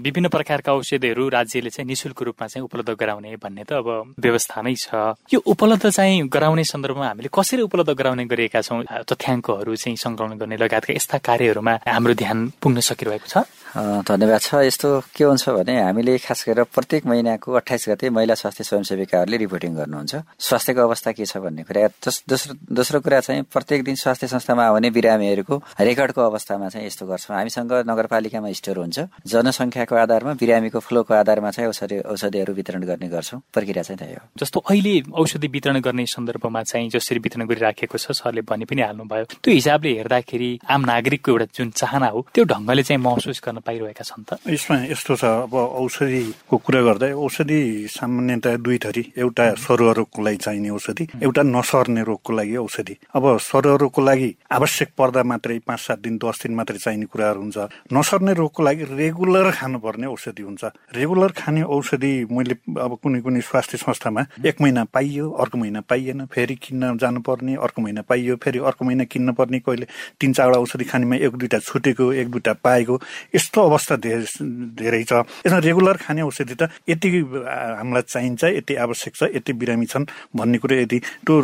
विभिन्न प्रकारका औषधिहरू राज्यले चाहिँ निशुल्क रूपमा चाहिँ उपलब्ध गराउने भन्ने त अब व्यवस्था नै छ। यो उपलब्ध चाहिँ गराउने सन्दर्भमा हामीले कसरी उपलब्ध गराउने गरेका छौँ तथ्याङ्कहरू चाहिँ सङ्कलन गर्ने लगायतका यस्ता कार्यहरूमा हाम्रो ध्यान पुग्न सकिरहेको छ? धन्यवाद छ। यस्तो के हुन्छ भने हामीले खास गरेर प्रत्येक महिनाको अठाइस गते महिला स्वास्थ्य स्वयंसेविकाहरूले रिपोर्टिङ गर्नुहुन्छ। स्वास्थ्यको अवस्था के छ भन्ने कुरा दोस्रो दोस्रो कुरा चाहिँ प्रत्येक दिन स्वास्थ्य संस्थामा आउने बिरामीहरूको रेकर्डको अवस्थामा चाहिँ यस्तो गर्छौँ। हामीसँग नगरपालिकामा स्टोर हुन्छ। जनसङ्ख्याको आधारमा बिरामीको फ्लोको आधारमा चाहिँ औषधि औषधिहरू वितरण गर्ने गर्छौँ। प्रक्रिया चाहिँ त्यही हो। जस्तो अहिले औषधि वितरण गर्ने सन्दर्भमा चाहिँ जसरी वितरण गरिराखेको छ सरले भनि पनि हाल्नुभयो। त्यो हिसाबले हेर्दाखेरि आम नागरिकको एउटा जुन चाहना हो त्यो ढङ्गले चाहिँ महसुस गर्न पाइरहेका छन् त। यसमा यस्तो छ अब औषधिको कुरा गर्दा औषधि सामान्यतया दुई थरी। एउटा सरुवा रोगको लागि चाहिने औषधि एउटा नसर्ने रोगको लागि औषधि। अब सरुवा रोगको लागि आवश्यक पर्दा मात्रै पाँच सात दिन दस दिन मात्रै चाहिने कुराहरू हुन्छ। नसर्ने रोगको लागि रेगुलर खानुपर्ने औषधि हुन्छ। रेगुलर खाने औषधि मैले अब कुनै कुनै स्वास्थ्य संस्थामा एक महिना पाइयो अर्को महिना पाइएन फेरि किन्न जानुपर्ने अर्को महिना पाइयो फेरि अर्को महिना किन्न पर्ने कहिले तिन चारवटा औषधि खानेमा एक दुईवटा छुटेको एक दुईवटा पाएको यस्तो अवस्था धेरै छ। यसमा रेगुलर खाने औषधि त यति हामीलाई चाहिन्छ यति आवश्यक छ यति बिरामी छन् भन्ने कुरो यदि त्यो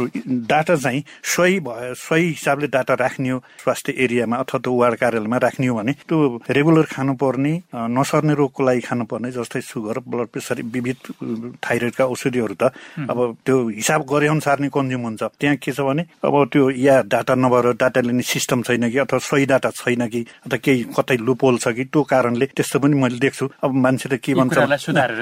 डाटा चाहिँ सही भयो सही हिसाबले डाटा राख्ने हो स्वास्थ्य एरियामा अथवा त्यो वार्ड कार्यालयमा राख्ने हो भने त्यो रेगुलर खानुपर्ने नसर्ने रोगको लागि खानुपर्ने जस्तै सुगर ब्लड प्रेसर विविध थाइरोइडका औषधिहरू त अब त्यो हिसाब गरे अनुसार नै कन्ज्युम हुन्छ। त्यहाँ के छ भने अब त्यो या डाटा नभएर डाटा लिने सिस्टम छैन कि अथवा सही डाटा छैन कि अथवा केही कतै लुपोल छ कि त्यो कारणले त्यस्तो पनि मैले देख्छु। अब मान्छेले के भन्छ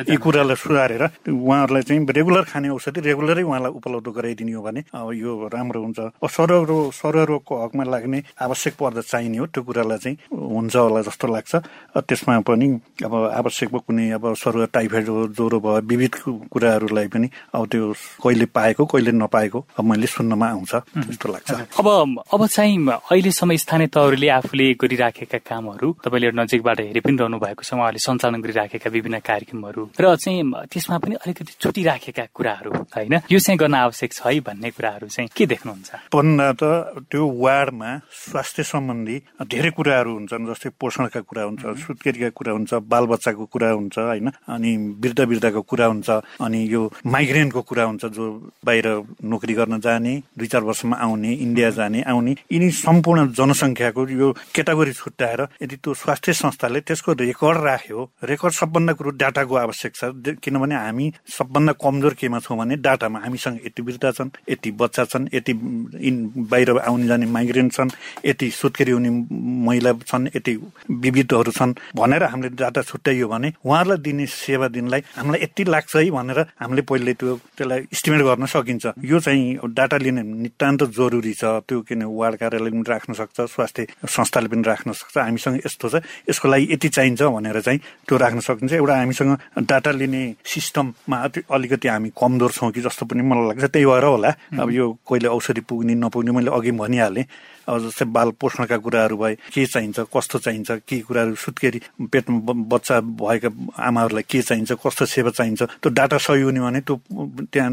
यी कुरालाई सुधारेर उहाँहरूलाई चाहिँ रेगुलर खाने औषधि रेगुलरै उहाँलाई उपलब्ध गराइदिने हो भने अब यो राम्रो हुन्छ। सरह रोग सरह रोगको हकमा लाग्ने आवश्यक पर्दा चाहिने हो त्यो कुरालाई चाहिँ हुन्छ होला जस्तो लाग्छ। त्यसमा पनि अब आवश्यक कुनै अब सरुवा टाइफाइड ज्वरो भयो विविध कुराहरूलाई पनि अब त्यो कहिले पाएको कहिले नपाएको अब मैले सुन्नमा आउँछ जस्तो लाग्छ। अब अब चाहिँ अहिलेसम्म स्थानीय तहहरूले आफूले गरिराखेका कामहरू तपाईँले नजिकबाट हेरि पनि रहनु भएको छ उहाँले सञ्चालन गरिराखेका विभिन्न कार्यक्रमहरू र चाहिँ त्यसमा पनि अलिकति छुटिराखेका कुराहरू होइन? यो चाहिँ गर्न आवश्यक छ है भन्ने कुराहरू चाहिँ के देख्नुहुन्छ? भन्दा त त्यो वार्डमा स्वास्थ्य सम्बन्धी धेरै कुराहरू हुन्छन् जस्तै पोषणका कुरा हुन्छ सुत्केरीका कुरा हुन्छ बालबच्चाको कुरा हुन्छ होइन? अनि वृद्ध वृद्धको कुरा हुन्छ अनि यो माइग्रेनको कुरा हुन्छ जो बाहिर नोकरी गर्न जाने दुई चार वर्षमा आउने इन्डिया जाने आउने यिनी सम्पूर्ण जनसङ्ख्याको यो केटागोरी छुट्याएर यदि त्यो स्वास्थ्य संस्थाले त्यसको रेकर्ड राख्यो रेकर्ड सबभन्दा कुरो डाटाको आवश्यक छ किनभने हामी सबभन्दा कमजोर केमा छौँ भने डाटामा हामीसँग यति वृद्ध छन् यति बच्चा छन् यति बाहिर आउने जाने माइग्रेन्ट छन् यति सुत्केरी हुने महिला छन् यति विविधहरू छन् भनेर हामीले डाटा छुट्याइयो भने उहाँहरूलाई दिने सेवा दिनलाई हामीलाई यति लाग्छ है भनेर हामीले पहिले त्यो त्यसलाई इस्टिमेट गर्न सकिन्छ। यो चाहिँ डाटा लिने नितान्त जरुरी छ। त्यो किन वार्ड कार्यालय पनि राख्न सक्छ स्वास्थ्य संस्थाले पनि राख्न सक्छ। हामीसँग यस्तो छ यसको लागि यति चाहिन्छ भनेर चाहिँ त्यो राख्न सकिन्छ। एउटा हामीसँग डाटा लिने सिस्टममा अलिकति हामी कमजोर छौँ कि जस्तो पनि मलाई लाग्छ। त्यही भएर होला अब यो कहिले औषधि पुग्ने नपुग्ने मैले अघि भनिहालेँ। अब जस्तै बाल पोषणका कुराहरू भए के चाहिन्छ कस्तो चाहिन्छ के कुराहरू सुत्केरी पेटमा बच्चा भएका आमाहरूलाई के चाहिन्छ कस्तो सेवा चाहिन्छ त्यो डाटा सही हुने भने त्यो त्यहाँ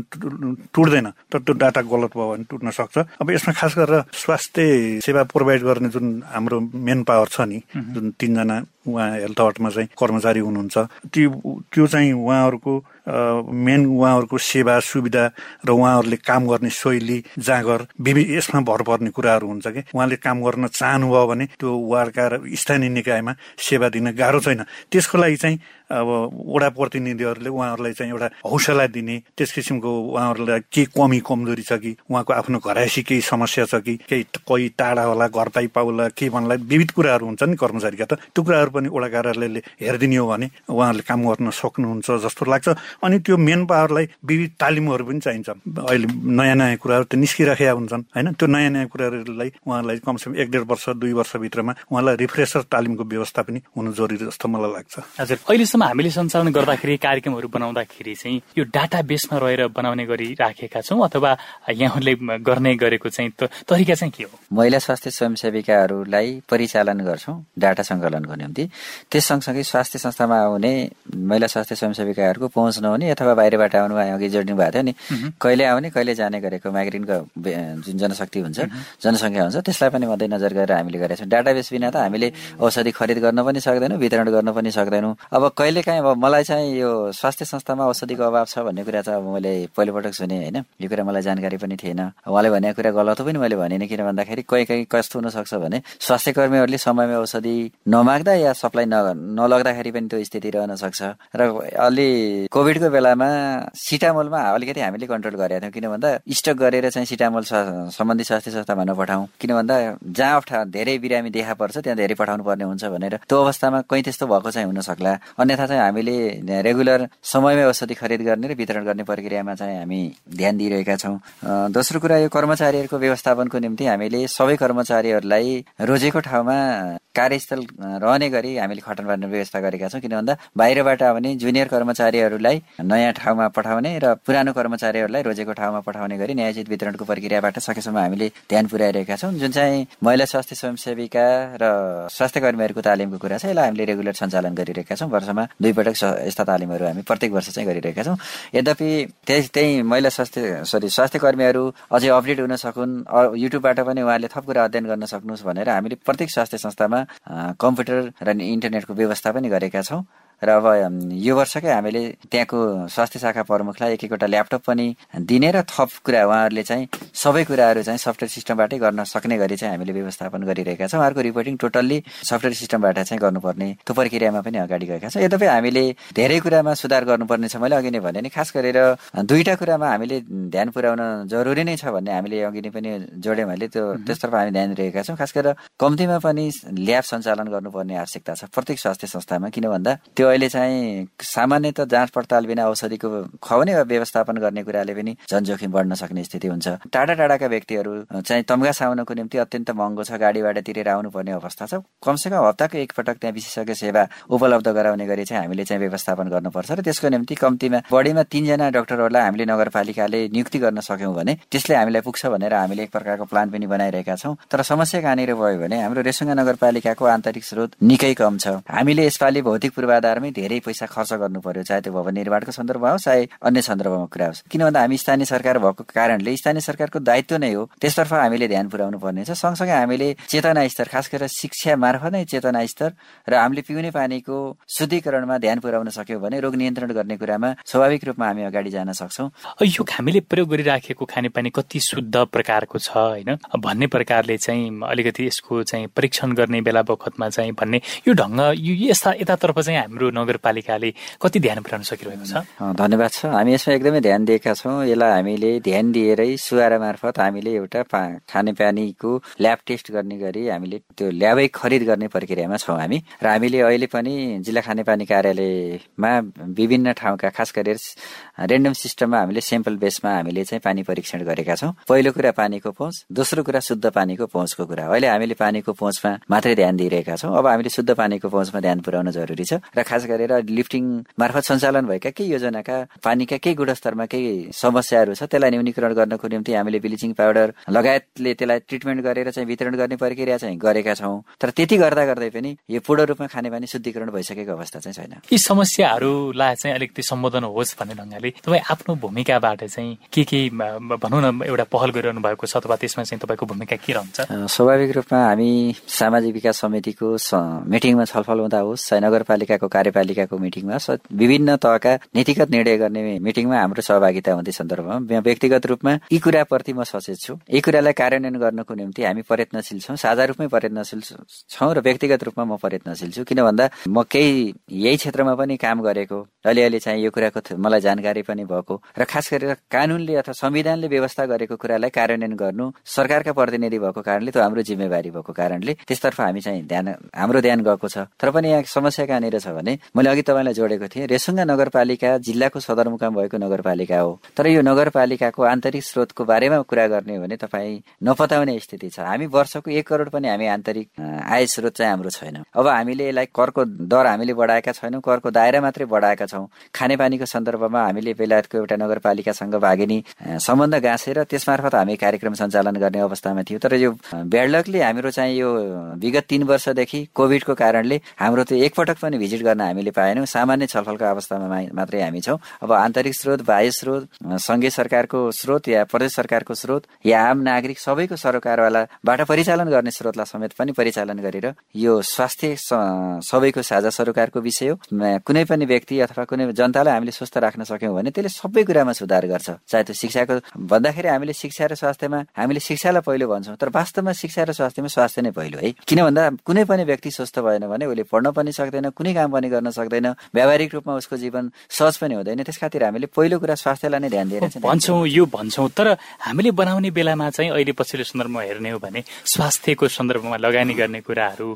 टुट्दैन तर त्यो डाटा गलत भयो भने टुट्न सक्छ। अब यसमा खास गरेर स्वास्थ्य सेवा प्रोभाइड गर्ने जुन हाम्रो मेन पावर छ नि जुन तिनजना उहाँ हेल्थ हटमा चाहिँ कर्मचारी हुनुहुन्छ। त्यो त्यो चाहिँ उहाँहरूको मेन उहाँहरूको सेवा सुविधा र उहाँहरूले काम गर्ने शैली जाँगर विवि यसमा भर पर्ने कुराहरू हुन्छ कि? उहाँले काम गर्न चाहनुभयो भने त्यो वार्डका स्थानीय निकायमा सेवा दिन गाह्रो छैन। त्यसको लागि चाहिँ अब वडा प्रतिनिधिहरूले उहाँहरूलाई चाहिँ एउटा हौसला दिने त्यस किसिमको उहाँहरूलाई के कमी कमजोरी छ कि? उहाँको आफ्नो घरायसी केही समस्या छ कि? केही कोही टाढा होला घर पाइ पाउला के भन्ला विविध कुराहरू हुन्छ नि कर्मचारीका त। त्यो कुराहरू पनि वडा कार्यालयले हेरिदिने हो भने उहाँहरूले काम गर्न सक्नुहुन्छ जस्तो लाग्छ। अनि त्यो मेन पावरलाई विविध तालिमहरू पनि चाहिन्छ। अहिले नयाँ नयाँ कुराहरू त निस्किराखेका हुन्छन् होइन? त्यो नयाँ नयाँ कुराहरूलाई उहाँहरूलाई कमसेकम एक डेढ वर्ष दुई वर्षभित्रमा उहाँलाई रिफ्रेसर तालिमको व्यवस्था पनि हुनु जरुरी जस्तो मलाई लाग्छ। हजुर अहिलेसम्म हामीले सञ्चालन गर्दाखेरि कार्यक्रमहरू बनाउँदाखेरि चाहिँ यो डाटा बेसमा रहेर बनाउने गरी राखेका छौँ अथवा यहाँहरूले गर्ने गरेको चाहिँ तरिका चाहिँ के हो? महिला स्वास्थ्य स्वयंसेविकाहरूलाई परिचालन गर्छौँ डाटा सङ्कलनको निम्ति। त्यस सँगसँगै स्वास्थ्य संस्थामा आउने महिला स्वास्थ्य स्वयंसेविकाहरूको पहुँच नहुने अथवा बाहिरबाट आउनु अघि जोड्नु भएको थियो नि कहिले आउने कहिले जाने गरेको माइग्रेनको जुन जनशक्ति हुन्छ जनसङ्ख्या हुन्छ त्यसलाई पनि मध्यनजर गरेर हामीले गरेका छौँ। डाटाबेस बिना त हामीले औषधि खरिद गर्न पनि सक्दैनौँ वितरण गर्न पनि सक्दैनौँ। अब कहिले काहीँ अब मलाई चाहिँ यो स्वास्थ्य संस्थामा औषधिको अभाव छ भन्ने कुरा चाहिँ अब मैले पहिलोपटक सुने होइन। यो कुरा मलाई जानकारी पनि थिएन। उहाँले भनेको कुरा गलत पनि मैले भनेन किन भन्दाखेरि कहीँ कहीँ कस्तो हुनसक्छ भने स्वास्थ्य कर्मीहरूले समयमा औषधि नमाग्दा या सप्लाई नलग्दाखेरि पनि त्यो स्थिति रहन सक्छ। र अलि कोभिडको बेलामा सिटामोलमा अलिकति हामीले कन्ट्रोल गरेका थियौँ। किन भन्दा स्टक गरेर चाहिँ सिटामोल सम्बन्धी स्वास्थ्य संस्थामा नपठाउँ किन भन्दा जहाँ अप्ठा धेरै बिरामी देखा पर्छ त्यहाँ धेरै पठाउनु पर्ने हुन्छ भनेर त्यो अवस्थामा कहीँ त्यस्तो भएको चाहिँ हुन सक्ला। अन्यथा चाहिँ हामीले रेगुलर समयमै औषधि खरिद गर्ने र वितरण गर्ने प्रक्रियामा चाहिँ हामी ध्यान दिइरहेका छौँ। दोस्रो कुरा यो कर्मचारीहरूको व्यवस्थापनको निम्ति हामीले सबै कर्मचारीहरूलाई रोजेको ठाउँमा कार्यस्थल रहने गरी हामीले खटन पार्ने व्यवस्था गरेका छौँ। किन भन्दा बाहिरबाट आउने जुनियर कर्मचारीहरूलाई नयाँ ठाउँमा पठाउने र पुरानो कर्मचारीहरूलाई रोजेको ठाउँमा पठाउने गरी न्यायोचित वितरणको प्रक्रियाबाट सकेसम्म हामीले ध्यान पुर्याइरहेका छौँ। जुन चाहिँ महिला स्वास्थ्य स्वयंसेविका र स्वास्थ्य कर्मीहरूको तालिमको कुरा छ यसलाई हामीले रेगुलर सञ्चालन गरिरहेका छौँ। वर्षमा दुईपटक यस्ता तालिमहरू हामी प्रत्येक वर्ष चाहिँ गरिरहेका छौँ। यद्यपि त्यही त्यही महिला स्वास्थ्य सरी स्वास्थ्य कर्मीहरू अझै अपडेट हुन सकुन् युट्युबबाट पनि उहाँले थप कुरा अध्ययन गर्न सक्नुहोस् भनेर हामीले प्रत्येक स्वास्थ्य संस्थामा कम्प्युटर इन्टरनेटको व्यवस्था पनि गरेका छौँ। र अब यो वर्षकै हामीले त्यहाँको स्वास्थ्य शाखा प्रमुखलाई एक एकवटा ल्यापटप पनि दिने र थप कुरा उहाँहरूले चाहिँ सबै कुराहरू चाहिँ सफ्टवेयर सिस्टमबाटै गर्न सक्ने गरी चाहिँ हामीले व्यवस्थापन गरिरहेका छौँ। उहाँहरूको रिपोर्टिङ टोटल्ली सफ्टवेयर सिस्टमबाट चाहिँ गर्नुपर्ने त्यो प्रक्रियामा पनि अगाडि गएका छौँ। यद्यपि हामीले धेरै कुरामा सुधार गर्नुपर्ने छ मैले अघि नै भने नि खास गरेर दुईवटा कुरामा हामीले ध्यान पुर्याउन जरुरी नै छ भन्ने हामीले अघि नै पनि जोडेँ मैले त्यो त्यसतर्फ हामी ध्यान दिइरहेका छौँ। खास गरेर कम्तीमा पनि ल्याब सञ्चालन गर्नुपर्ने आवश्यकता छ प्रत्येक स्वास्थ्य संस्थामा किन भन्दा त्यो अहिले चाहिँ सामान्यत जाँच पडताल बिना औषधिको खुवाउने वा व्यवस्थापन गर्ने कुराले पनि झन् जोखिम बढ्न सक्ने स्थिति हुन्छ। टाढा टाढाका व्यक्तिहरू चाहिँ तम्गा साउनको निम्ति अत्यन्त महँगो छ गाडीबाट तिरेर आउनुपर्ने अवस्था छ। कमसेकम हप्ताको एकपटक त्यहाँ विशेषज्ञ सेवा उपलब्ध गराउने गरी चाहिँ हामीले चाहिँ व्यवस्थापन गर्नुपर्छ र त्यसको निम्ति कम्तीमा बढीमा तिनजना डाक्टरहरूलाई हामीले नगरपालिकाले नियुक्ति गर्न सक्यौँ भने त्यसले हामीलाई पुग्छ भनेर हामीले एक प्रकारको प्लान पनि बनाइरहेका छौँ। तर समस्या कहाँनिर भयो भने हाम्रो रेसुङ्गा नगरपालिकाको आन्तरिक स्रोत निकै कम छ। हामीले यसपालि भौतिक धेरै पैसा खर्च गर्नु पर्यो चाहे त्यो भवन निर्माणको सन्दर्भमा होस् चाहे अन्य सन्दर्भमा कुरा होस्। किन भन्दा हामी स्थानीय सरकार भएको कारणले स्थानीय सरकारको दायित्व नै हो त्यसतर्फ हामीले ध्यान पुर्याउनु पर्ने छ। सँगसँगै हामीले चेतना स्तर खास गरेर शिक्षा मार्फत नै चेतना स्तर र हामीले पिउने पानीको शुद्धिकरणमा ध्यान पुर्याउन सक्यौँ भने रोग नियन्त्रण गर्ने कुरामा स्वाभाविक रूपमा हामी अगाडि जान सक्छौँ। यो हामीले प्रयोग गरिराखेको खानेपानी कति शुद्ध प्रकारको छ होइन? भन्ने प्रकारले चाहिँ अलिकति यसको चाहिँ परीक्षण गर्ने बेला बखतमा चाहिँ भन्ने यो ढङ्ग यो यस्ता यतातर्फ चाहिँ हाम्रो नगरपालिकाले कति ध्यान पुर्याउन सकिरहेको छ? धन्यवाद छ। हामी यसमा एकदमै ध्यान दिएका छौँ। यसलाई हामीले ध्यान दिएरै सुवारा मार्फत हामीले एउटा खानेपानीको ल्याब टेस्ट गर्ने गरी हामीले त्यो ल्याबै खरिद गर्ने प्रक्रियामा छौँ हामी। र हामीले अहिले पनि जिल्ला खानेपानी कार्यालयमा विभिन्न ठाउँका खास गरेर रेन्डम सिस्टममा हामीले सेम्पल बेसमा हामीले चाहिँ पानी परीक्षण गरेका छौँ। पहिलो कुरा पानीको पहुँच दोस्रो कुरा शुद्ध पानीको पहुँचको कुरा अहिले हामीले पानीको पहुँचमा मात्रै ध्यान दिइरहेका छौँ। अब हामीले शुद्ध पानीको पहुँचमा ध्यान पुर्याउन जरुरी छ। र खास गरेर लिफ्टिङ मार्फत सञ्चालन भएका केही योजनाका पानीका केही गुणस्तरमा केही समस्याहरू छ त्यसलाई न्यूनीकरण गर्नको निम्ति हामीले ब्लिचिङ पाउडर लगायतले त्यसलाई ट्रिटमेन्ट गरेर चाहिँ वितरण गर्ने प्रक्रिया चाहिँ गरेका छौँ। तर त्यति गर्दा गर्दै पनि यो पूर्ण रूपमा खानेपानी शुद्धिकरण भइसकेको अवस्था चाहिँ छैन। यी समस्याहरूलाई चाहिँ अलिकति सम्बोधन होस् भन्ने ढङ्गले तपाईँ आफ्नो भूमिकाबाट चाहिँ के के भनौँ न एउटा पहल गरिरहनु भएको छ अथवा त्यसमा चाहिँ तपाईँको भूमिका के रहन्छ? स्वाभाविक रूपमा हामी सामाजिक विकास समितिको मिटिङमा छलफल हुँदा होस् चाहे नगरपालिकाको कार्यपालिकाको मिटिङमा विभिन्न तहका नीतिगत निर्णय गर्ने मिटिङमा हाम्रो सहभागिता हुँदै सन्दर्भमा व्यक्तिगत रूपमा यी कुराप्रति म सचेत छु। यी कुरालाई कार्यान्वयन गर्नको निम्ति हामी प्रयत्नशील छौँ साझा रूपमै प्रयत्नशील छौँ र व्यक्तिगत रूपमा म प्रयत्नशील छु। किन भन्दा म केही यही क्षेत्रमा पनि काम गरेको अलिअलि चाहिँ यो कुराको मलाई जानकारी पनि भएको र खास गरेर कानुनले अथवा संविधानले व्यवस्था गरेको कुरालाई कार्यान्वयन गर्नु सरकारका प्रतिनिधि भएको कारणले त्यो हाम्रो जिम्मेवारी भएको कारणले त्यसतर्फ हामी चाहिँ ध्यान हाम्रो ध्यान गएको छ। तर पनि यहाँ समस्या कहाँनिर छ भने मैले अघि तपाईँलाई जोडेको थिएँ रेसुङ्गा नगरपालिका जिल्लाको सदरमुकाम भएको नगरपालिका हो। तर यो नगरपालिकाको आन्तरिक स्रोतको बारेमा कुरा गर्ने हो भने तपाईँ नपताउने स्थिति छ। हामी वर्षको एक करोड पनि हामी आन्तरिक आय स्रोत चाहिँ हाम्रो छैन। अब हामीले यसलाई करको दर हामीले बढाएका छैनौँ करको दायरा मात्रै बढाएका छौँ। खानेपानीको सन्दर्भमा हामीले बेलायतको एउटा नगरपालिकासँग भागिनी सम्बन्ध गाँसेर त्यसमार्फत हामी कार्यक्रम सञ्चालन गर्ने अवस्थामा थियो। तर यो ब्याडलकले हाम्रो चाहिँ यो विगत तीन वर्षदेखि कोभिडको कारणले हाम्रो त्यो एकपटक पनि भिजिट गर्न हामीले पाएनौँ। सामान्य छलफलको अवस्थामा मात्रै हामी छौँ। अब आन्तरिक स्रोत बाह्य स्रोत सङ्घीय सरकारको स्रोत या प्रदेश सरकारको स्रोत या आम नागरिक सबैको सरकारवालाबाट परिचालन गर्ने स्रोतलाई समेत पनि परिचालन गरेर यो स्वास्थ्य सबैको साझा सरोकारको विषय हो। कुनै पनि व्यक्ति अथवा कुनै जनतालाई हामीले स्वस्थ राख्न सक्यौँ भने त्यसले सबै कुरामा सुधार गर्छ। चाहे त्यो शिक्षाको भन्दाखेरि हामीले शिक्षा र स्वास्थ्यमा हामीले शिक्षालाई पहिलो भन्छौँ तर वास्तवमा शिक्षा र स्वास्थ्यमा स्वास्थ्य नै पहिलो है। किन भन्दा कुनै पनि व्यक्ति स्वस्थ भएन भने उसले पढ्न पनि सक्दैन कुनै काम पनि गर्न सक्दैन। व्यावहारिक रूपमा उसको जीवन सहज पनि हुँदैन। त्यस खातिर हामीले पहिलो कुरा स्वास्थ्यलाई नै ध्यान दिएर भन्छौँ यो भन्छौँ। तर हामीले बनाउने बेलामा चाहिँ अहिले पछिल्लो सन्दर्भमा हेर्ने हो भने स्वास्थ्यको सन्दर्भमा लगानी गर्ने कुराहरू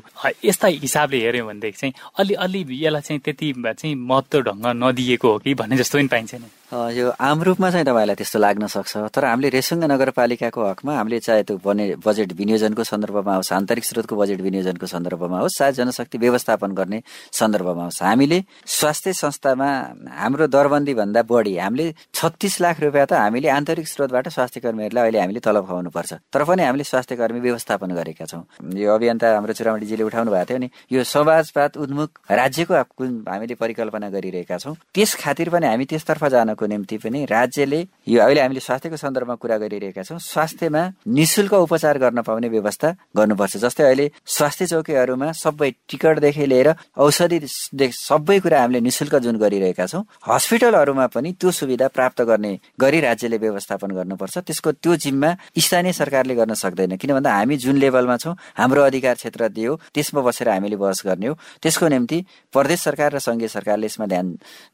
यस्ता हिसाबले हेऱ्यौँ भनेदेखि चाहिँ अलि अलि यसलाई चाहिँ त्यति चाहिँ महत्त्व ढङ्ग नदिएको हो कि भन्ने जस्तो पनि पाइन्छ नि। यो आम रूपमा चाहिँ तपाईँलाई त्यस्तो लाग्न सक्छ। तर हामीले रेसुङ्गा नगरपालिकाको हकमा हामीले चाहे त्यो बने बजेट विनियोजनको सन्दर्भमा होस् आन्तरिक स्रोतको बजेट विनियोजनको सन्दर्भमा होस् चाहे जनशक्ति व्यवस्थापन गर्ने सन्दर्भमा होस् हामीले स्वास्थ्य संस्थामा हाम्रो दरबन्दी भन्दा बढी हामीले छत्तिस लाख रुपियाँ त हामीले आन्तरिक स्रोतबाट स्वास्थ्य कर्मीहरूलाई अहिले हामीले तलब खुवाउनुपर्छ। तर पनि हामीले स्वास्थ्य कर्मी व्यवस्थापन गरेका छौँ। यो अभियन्ता हाम्रो चुरामणीजीले उठाउनु भएको थियो नि यो समाजवाद उन्मुख राज्यको हामीले परिकल्पना गरिरहेका छौँ त्यस खातिर पनि हामी त्यसतर्फ जानको गर्नको निम्ति पनि राज्यले यो अहिले हामीले स्वास्थ्यको सन्दर्भमा कुरा गरिरहेका छौँ स्वास्थ्यमा निशुल्क उपचार गर्न पाउने व्यवस्था गर्नुपर्छ। जस्तै अहिले स्वास्थ्य चौकीहरूमा सबै टिकटदेखि लिएर औषधि सबै कुरा हामीले निशुल्क जुन गरिरहेका छौँ हस्पिटलहरूमा पनि त्यो सुविधा प्राप्त गर्ने गरी राज्यले व्यवस्थापन गर्नुपर्छ। त्यसको त्यो जिम्मा स्थानीय सरकारले गर्न सक्दैन। किन भन्दा हामी जुन लेभलमा छौँ हाम्रो अधिकार क्षेत्र दियो त्यसमा बसेर हामीले बहस गर्ने हो। त्यसको निम्ति प्रदेश सरकार र सङ्घीय सरकारले यसमा ध्यान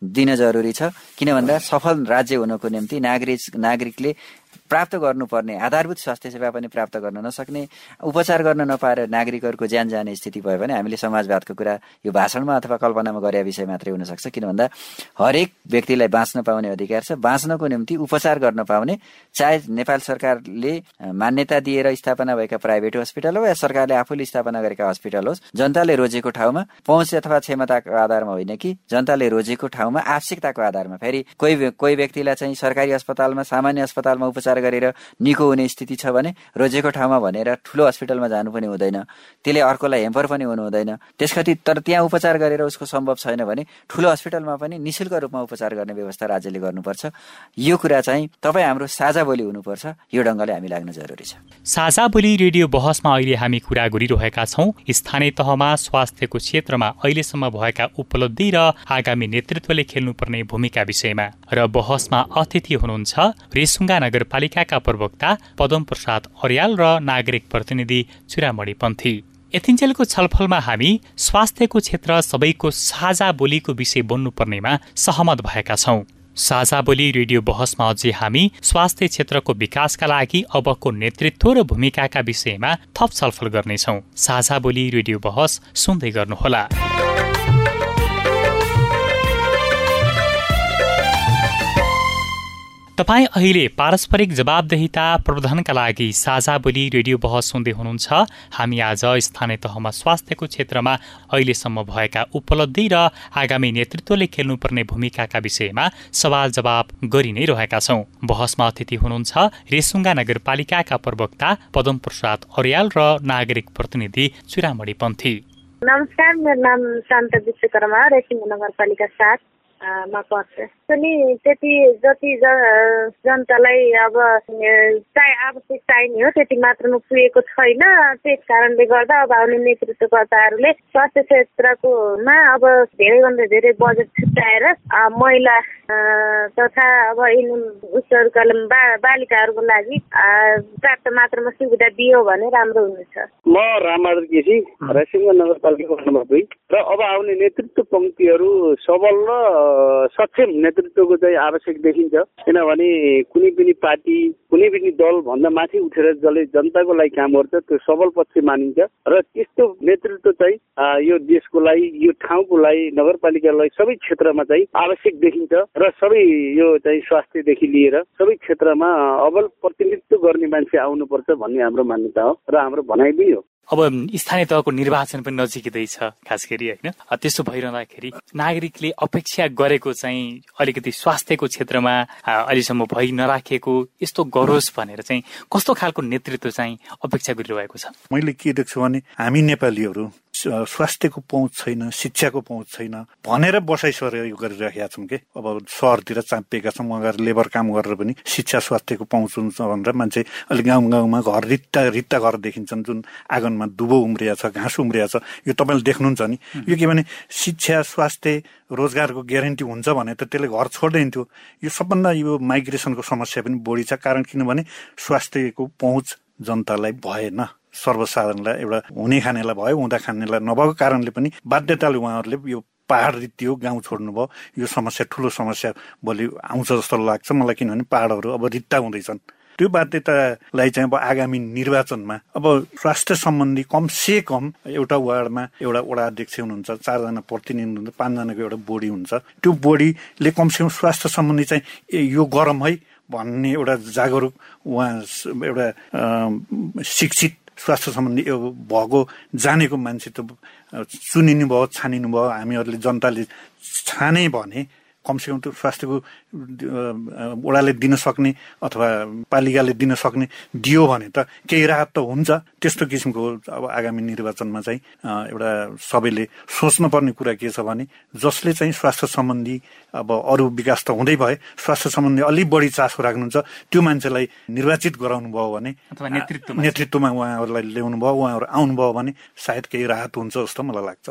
दिन जरुरी छ। किन भन्दा सफल राज्य हुनको निम्ति नागरिक नागरिकले प्राप्त गर्नुपर्ने आधारभूत स्वास्थ्य सेवा पनि प्राप्त गर्न नसक्ने उपचार गर्न नपाएर नागरिकहरूको ज्यान जाने स्थिति भयो भने हामीले समाजवादको कुरा यो भाषणमा अथवा कल्पनामा गरे विषय मात्रै हुनसक्छ। किन भन्दा हरेक व्यक्तिलाई बाँच्न पाउने अधिकार छ। बाँच्नको निम्ति उपचार गर्न पाउने चाहे नेपाल सरकारले मान्यता दिएर स्थापना भएका प्राइभेट हस्पिटल हो या सरकारले आफूले स्थापना गरेका हस्पिटल होस् जनताले रोजेको ठाउँमा पहुँच अथवा क्षमताको आधारमा होइन कि जनताले रोजेको ठाउँमा आवश्यकताको आधारमा। फेरि कोही कोही व्यक्तिलाई चाहिँ सरकारी अस्पतालमा सामान्य अस्पतालमा उपचार गरेर निको हुने स्थिति छ भने रोजेको ठाउँमा भनेर ठुलो हस्पिटलमा जानु पनि हुँदैन। त्यसले अर्कोलाई हेम्पर पनि हुनु हुँदैन त्यसकति तर त्यहाँ उपचार गरेर उसको सम्भव छैन भने ठुलो हस्पिटलमा पनि निशुल्क रूपमा उपचार गर्ने व्यवस्था राज्यले गर्नुपर्छ। यो कुरा चाहिँ तपाईँ हाम्रो साझा बोली हुनुपर्छ। यो ढङ्गले हामी लाग्न जरुरी छ। साझा बोली रेडियो बहसमा अहिले हामी कुरा गरिरहेका छौँ। स्थानीय तहमा स्वास्थ्यको क्षेत्रमा अहिलेसम्म भएका उपलब्धि र आगामी नेतृत्वले खेल्नुपर्ने भूमिका विषयमा। र बहसमा अतिथि हुनुहुन्छ रेसुङ्गा नगरपालिकाका प्रवक्ता पदम प्रसाद अर्याल र नागरिक प्रतिनिधि चुरामणी पन्थी यतिन्जेलको छलफलमा हामी स्वास्थ्यको क्षेत्र सबैको साझा बोलीको विषय बन्नुपर्नेमा सहमत भएका छौँ साझा बोली रेडियो बहसमा अझै हामी स्वास्थ्य क्षेत्रको विकासका लागि अबको नेतृत्व र भूमिकाका विषयमा थप छलफल गर्नेछौँ साझा बोली रेडियो बहस सुन्दै गर्नुहोला तपाईँ अहिले पारस्परिक जवाबदेहिता प्रवर्धनका लागि साझा बोली रेडियो बहस सुन्दै हुनुहुन्छ। हामी आज स्थानीय तहमा स्वास्थ्यको क्षेत्रमा अहिलेसम्म भएका उपलब्धि र आगामी नेतृत्वले खेल्नुपर्ने भूमिकाका विषयमा सवाल जवाब गरि नै रहेका छौँ। बहसमा अतिथि हुनुहुन्छ रेसुङ्गा नगरपालिकाका प्रवक्ता पदम प्रसाद अर्याल र नागरिक प्रतिनिधि चुरामणी पन्थी। नमस्कार मेरो नाम शान्त विश्वकर्मा रेसिङ नगरपालिका सात मा पर्छ। पनि त्यति जति जनतालाई अब चाहे आवश्यक चाहिने हो त्यति मात्रामा पुगेको छैन। त्यस कारणले गर्दा अब आउने नेतृत्वकर्ताहरूले स्वास्थ्य क्षेत्रकोमा अब धेरैभन्दा धेरै बजेट छुट्याएर महिला तथा अब उसहरूका बा बालिकाहरूको लागि पर्याप्त मात्रामा सुविधा दियो भने राम्रो हुनेछ। म रामबहादुर केसी रासिङ नगरपालिका नम्बर दुई र अब आउने नेतृत्व पङ्क्तिहरू सबल र सक्षम नेतृत्वको चाहिँ आवश्यक देखिन्छ। किनभने कुनै पनि पार्टी कुनै पनि दल भन्दा माथि उठेर जसले जनताको लागि काम गर्छ त्यो सबल पक्ष मानिन्छ। र त्यस्तो नेतृत्व चाहिँ यो देशको लागि यो ठाउँको लागि नगरपालिकालाई सबै क्षेत्रमा चाहिँ आवश्यक देखिन्छ। र सबै यो चाहिँ स्वास्थ्यदेखि लिएर सबै क्षेत्रमा अबल प्रतिनिधित्व गर्ने मान्छे आउनुपर्छ भन्ने हाम्रो मान्यता हो र हाम्रो भनाइ पनि हो। अब स्थानीय तहको निर्वाचन पनि नजिकै खास गरी होइन? त्यस्तो भइरहँदाखेरि नागरिकले अपेक्षा गरेको चाहिँ अलिकति स्वास्थ्यको क्षेत्रमा अहिलेसम्म भइ नराखेको यस्तो गरोस् भनेर चाहिँ कस्तो खालको नेतृत्व चाहिँ अपेक्षा गरिरहेको छ? मैले के देख्छु भने हामी नेपालीहरू स्वास्थ्यको पहुँच छैन शिक्षाको पहुँच छैन। भनेर बसाइ यो गरिरहेका छौँ कि? अब सहरतिर चापिएका छौँ उहाँ लेबर काम गरेर पनि शिक्षा स्वास्थ्यको पहुँच हुन्छ भनेर मान्छे अलिक गाउँ गाउँमा घर रित्ता रित्ता घर देखिन्छन् जुन आँगनमा दुबो उम्रिया छ घाँस उम्रिया छ यो तपाईँले देख्नुहुन्छ नि। यो के भने शिक्षा स्वास्थ्य रोजगारको ग्यारेन्टी हुन्छ भने त त्यसले घर छोड्दैन यो सबभन्दा यो माइग्रेसनको समस्या पनि बढी छ कारण किनभने स्वास्थ्यको पहुँच जनतालाई भएन। सर्वसाधारणलाई एउटा हुने खानेलाई भयो हुँदा खानेलाई नभएको कारणले पनि बाध्यताले उहाँहरूले यो पहाड रित्तियो गाउँ छोड्नुभयो। यो समस्या ठुलो समस्या भोलि आउँछ जस्तो लाग्छ मलाई किनभने पहाडहरू अब रित्ता हुँदैछन्। त्यो बाध्यतालाई चाहिँ अब आगामी निर्वाचनमा अब स्वास्थ्य सम्बन्धी कम से कम एउटा वार्डमा एउटा वडा अध्यक्ष हुनुहुन्छ चारजना प्रतिनिधि हुनुहुन्छ पाँचजनाको एउटा बोडी हुन्छ। त्यो बोडीले कमसेकम स्वास्थ्य सम्बन्धी चाहिँ यो गरम है भन्ने एउटा जागरुक उहाँ एउटा शिक्षित स्वास्थ्य सम्बन्धी भएको जानेको मान्छे त चुनिनु भयो छानिनु भयो हामीहरूले जनताले छाने भने कमसेकम त्यो स्वास्थ्यको वडाले दिन सक्ने अथवा पालिकाले दिन सक्ने दियो भने त केही राहत त हुन्छ। त्यस्तो किसिमको अब आगामी निर्वाचनमा चाहिँ एउटा सबैले सोच्नुपर्ने कुरा के छ भने जसले चाहिँ स्वास्थ्य सम्बन्धी अब अरू विकास त हुँदै भए स्वास्थ्य सम्बन्धी अलिक बढी चासो राख्नुहुन्छ त्यो मान्छेलाई निर्वाचित गराउनु भयो भने नेतृत्वमा उहाँहरूलाई ल्याउनु भयो उहाँहरू आउनुभयो भने सायद केही राहत हुन्छ जस्तो मलाई लाग्छ।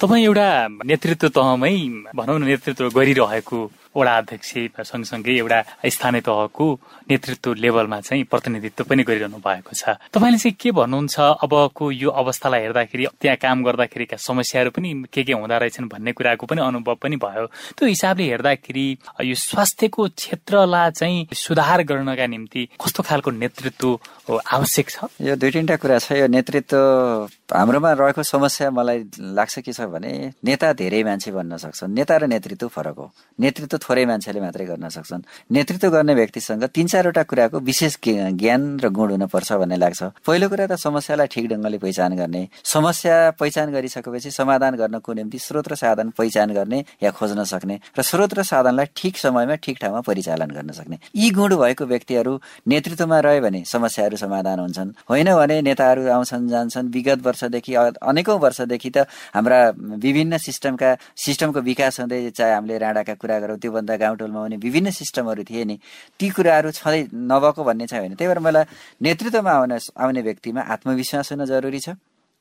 तपाईँ एउटा नेतृत्व तहमै भनौँ न नेतृत्व गरिरहेको वडा अध्यक्ष सँगसँगै एउटा स्थानीय तहको नेतृत्व लेभलमा चाहिँ प्रतिनिधित्व पनि गरिरहनु भएको छ। तपाईँले चाहिँ के भन्नुहुन्छ? अबको यो अवस्थालाई हेर्दाखेरि त्यहाँ काम गर्दाखेरिका समस्याहरू पनि के के हुँदो रहेछन् भन्ने कुराको पनि अनुभव पनि भयो। त्यो हिसाबले हेर्दाखेरि यो स्वास्थ्यको क्षेत्रलाई चाहिँ सुधार गर्नका निम्ति कस्तो खालको नेतृत्व आवश्यक छ? यो दुई तिनवटा कुरा छ। यो नेतृत्व हाम्रोमा रहेको समस्या मलाई लाग्छ के छ भने नेता धेरै मान्छे बन्न सक्छन्। नेता र नेतृत्व फरक हो। नेतृत्व थोरै मान्छेले मात्रै गर्न सक्छन्। नेतृत्व गर्ने व्यक्तिसँग तिन चारवटा कुराको विशेष ज्ञान र गुण हुनुपर्छ भन्ने लाग्छ। पहिलो कुरा त समस्यालाई ठिक ढङ्गले पहिचान गर्ने समस्या पहिचान गरिसकेपछि समाधान गर्नको निम्ति स्रोत र साधन पहिचान गर्ने या खोज्न सक्ने र स्रोत र साधनलाई ठिक समयमा ठिक ठाउँमा परिचालन गर्न सक्ने। यी गुण भएको व्यक्तिहरू नेतृत्वमा रह्यो भने समस्याहरू समाधान हुन्छन्। होइन भने नेताहरू आउँछन् जान्छन् विगत वर्षदेखि अनेकौँ वर्षदेखि त हाम्रा विभिन्न सिस्टमका सिस्टमको विकास हुँदै चाहे हामीले राणाका कुरा गरौँ त्योभन्दा गाउँटोलमा हुने विभिन्न सिस्टमहरू थिए नि ती कुराहरू छँदै नभएको भन्ने चाहिँ होइन त्यही भएर मलाई नेतृत्वमा आउने आउने व्यक्तिमा आत्मविश्वास हुन जरुरी छ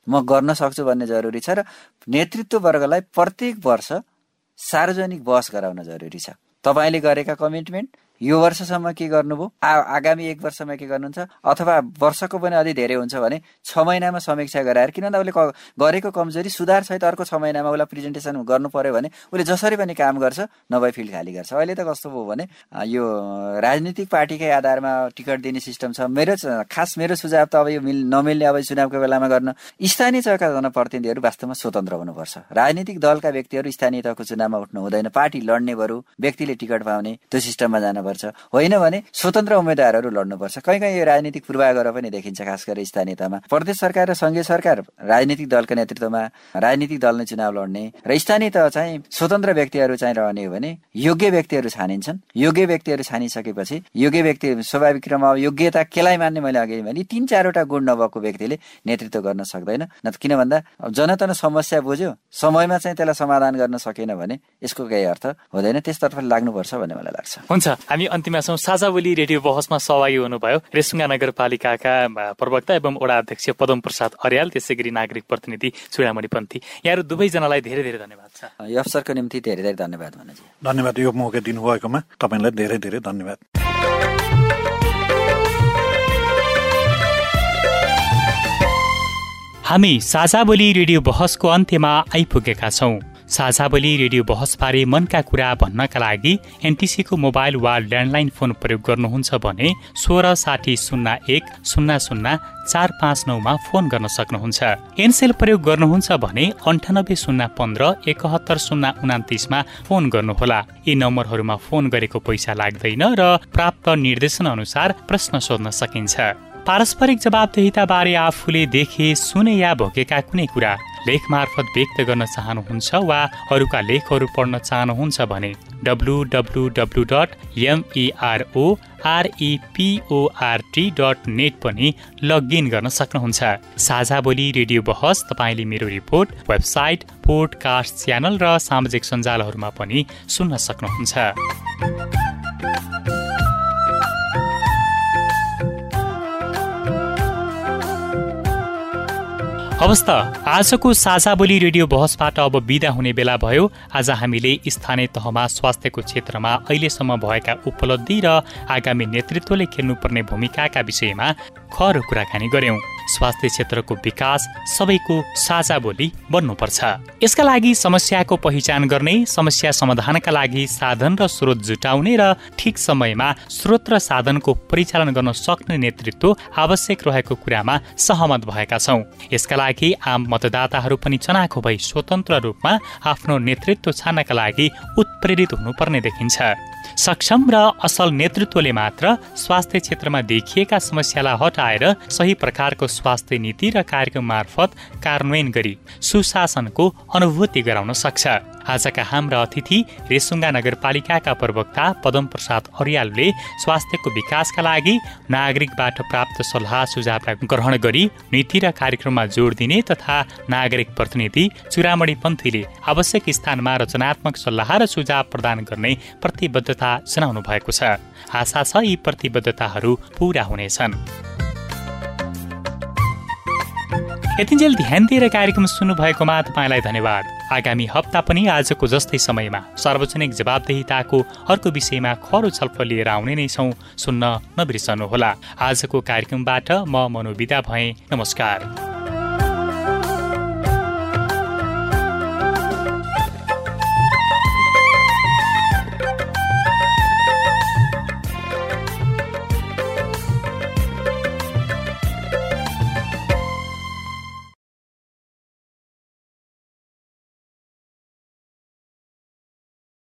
म गर्न सक्छु भन्ने जरुरी छ र नेतृत्व वर्गलाई प्रत्येक वर्ष सार्वजनिक बस गराउन जरुरी छ। तपाईँले गरेका कमिटमेन्ट यो वर्षसम्म के गर्नुभयो? आगामी एक वर्षमा के गर्नुहुन्छ? अथवा वर्षको पनि अलि धेरै हुन्छ भने छ महिनामा समीक्षा गराएर किन भन्दा उसले गरेको कमजोरी सुधार सहित अर्को छ महिनामा उसलाई प्रेजेन्टेसन गर्नु पर्यो भने उसले जसरी पनि काम गर्छ नभए फिल्ड खाली गर्छ। अहिले त कस्तो भयो भने यो राजनीतिक पार्टीकै आधारमा टिकट दिने सिस्टम छ। मेरो खास मेरो सुझाव त अब यो मिल नमिल्ने अब चुनावको बेलामा गर्न स्थानीय तहका जनप्रतिनिधिहरू वास्तवमा स्वतन्त्र हुनुपर्छ। राजनीतिक दलका व्यक्तिहरू स्थानीय तहको चुनावमा उठ्नु हुँदैन पार्टी लड्ने बरु व्यक्तिले टिकट पाउने त्यो सिस्टममा जानु पर्छ होइन भने स्वतन्त्र उम्मेद्वारहरू लड्नुपर्छ। कहीँ कहीँ यो राजनीतिक पूर्वाग्रह पनि देखिन्छ खास गरेर स्थानीय तहमा। प्रदेश सरकार र संघीय सरकार राजनीतिक दलको नेतृत्वमा राजनीतिक दल नै चुनाव लड्ने र स्थानीय तह चाहिँ स्वतन्त्र व्यक्तिहरू चाहिँ रहने हो भने योग्य व्यक्तिहरू छानिन्छन्। योग्य व्यक्तिहरू छानिसकेपछि योग्य व्यक्ति स्वाभाविक क्रममा योग्यता केलाई मान्ने मैले अघि भने तिन चारवटा गुण नभएको व्यक्तिले नेतृत्व गर्न सक्दैन। न किन भन्दा जनता समस्या बुझ्यो समयमा चाहिँ त्यसलाई समाधान गर्न सकेन भने यसको केही अर्थ हुँदैन। त्यसतर्फ लाग्नुपर्छ भन्ने मलाई लाग्छ। हुन्छ अन्तिममा छौँ साझा बोली रेडियो बहसमा सहभागी हुनुभयो। रेसुङ्गा नगरपालिकाका प्रवक्ता एवं वडा अध्यक्ष पदम प्रसाद अर्याल त्यसै गरी नागरिक प्रतिनिधि चुडामणि पन्थी। यहाँहरू दुवैजनालाई धेरै धेरै धन्यवाद छ। यो अवसरको निम्ति धेरै धेरै धन्यवाद धन्यवाद यो मौका दिनुभएकोमा तपाईँलाई धेरै धेरै धन्यवाद। हामी साझा बोली रेडियो बहसको अन्त्यमा आइपुगेका छौँ। साझा बोली रेडियो बहसबारे मनका कुरा भन्नका लागि एनटिसीको मोबाइल वा ल्यान्डलाइन फोन प्रयोग गर्नुहुन्छ भने सोह्र साठी शून्य एक शून्य शून्य चार पाँच नौमा फोन गर्न सक्नुहुन्छ। एनसेल प्रयोग गर्नुहुन्छ भने अन्ठानब्बे शून्य पन्ध्र एकहत्तर शून्य उनातिसमा फोन गर्नुहोला। यी नम्बरहरूमा फोन गरेको पैसा लाग्दैन र प्राप्त निर्देशन अनुसार प्रश्न सोध्न सकिन्छ। पारस्परिक जवाबदेहिताबारे आफूले देखे सुने या भोगेका कुनै कुरा लेख मार्फत व्यक्त गर्न चाहनुहुन्छ वा अरूका लेखहरू पढ्न चाहनुहुन्छ भने W W W dot M E R O R E P O R T dot net पनि लगइन गर्न सक्नुहुन्छ। साझा बोली रेडियो बहस तपाईँले मेरो रिपोर्ट वेबसाइट पोडकास्ट च्यानल र सामाजिक सञ्जालहरूमा पनि सुन्न सक्नुहुन्छ। हवस् त। आजको साझा बोली रेडियो बहसबाट अब विदा हुने बेला भयो। आज हामीले स्थानीय तहमा स्वास्थ्यको क्षेत्रमा अहिलेसम्म भएका उपलब्धि र आगामी नेतृत्वले खेल्नुपर्ने भूमिकाका विषयमा खर कुराकानी गर्यौं। स्वास्थ्य क्षेत्रको विकास सबैको साझा बोली बन्नुपर्छ। यसका लागि समस्याको पहिचान गर्ने समस्या समाधानका लागि साधन र स्रोत जुटाउने र ठिक समयमा स्रोत र साधनको परिचालन गर्न सक्ने नेतृत्व आवश्यक रहेको कुरामा सहमत भएका छौँ। यसका लागि आम मतदाताहरू पनि चनाखो भई स्वतन्त्र रूपमा आफ्नो नेतृत्व छान्नका लागि उत्प्रेरित हुनुपर्ने देखिन्छ। सक्षम र असल नेतृत्वले मात्र स्वास्थ्य क्षेत्रमा देखिएका समस्यालाई हटाएर सही प्रकारको स्वास्थ्य नीति र कार्यक्रम मार्फत कार्यान्वयन गरी सुशासनको अनुभूति गराउन सक्छ। आजका हाम्रा अतिथि रेसुङ्गा नगरपालिकाका प्रवक्ता पदम प्रसाद अर्यालले स्वास्थ्यको विकासका लागि नागरिकबाट प्राप्त सल्लाह सुझावलाई ग्रहण गरी नीति र कार्यक्रममा जोड दिने तथा नागरिक प्रतिनिधि चुरामणी पन्थीले आवश्यक स्थानमा रचनात्मक सल्लाह र सुझाव प्रदान गर्ने प्रतिबद्धता जनाउनु भएको छ। आशा छ यी प्रतिबद्धताहरू पूरा हुनेछन्। यतिन्जेल ध्यान दिएर कार्यक्रम सुन्नुभएकोमा तपाईँलाई धन्यवाद। आगामी हप्ता पनि आजको जस्तै समयमा सार्वजनिक जवाबदेहिताको अर्को विषयमा खरो छलफल लिएर आउने नै छौँ सुन्न नबिर्सनुहोला। आजको कार्यक्रमबाट म मनोविदा भएँ। नमस्कार।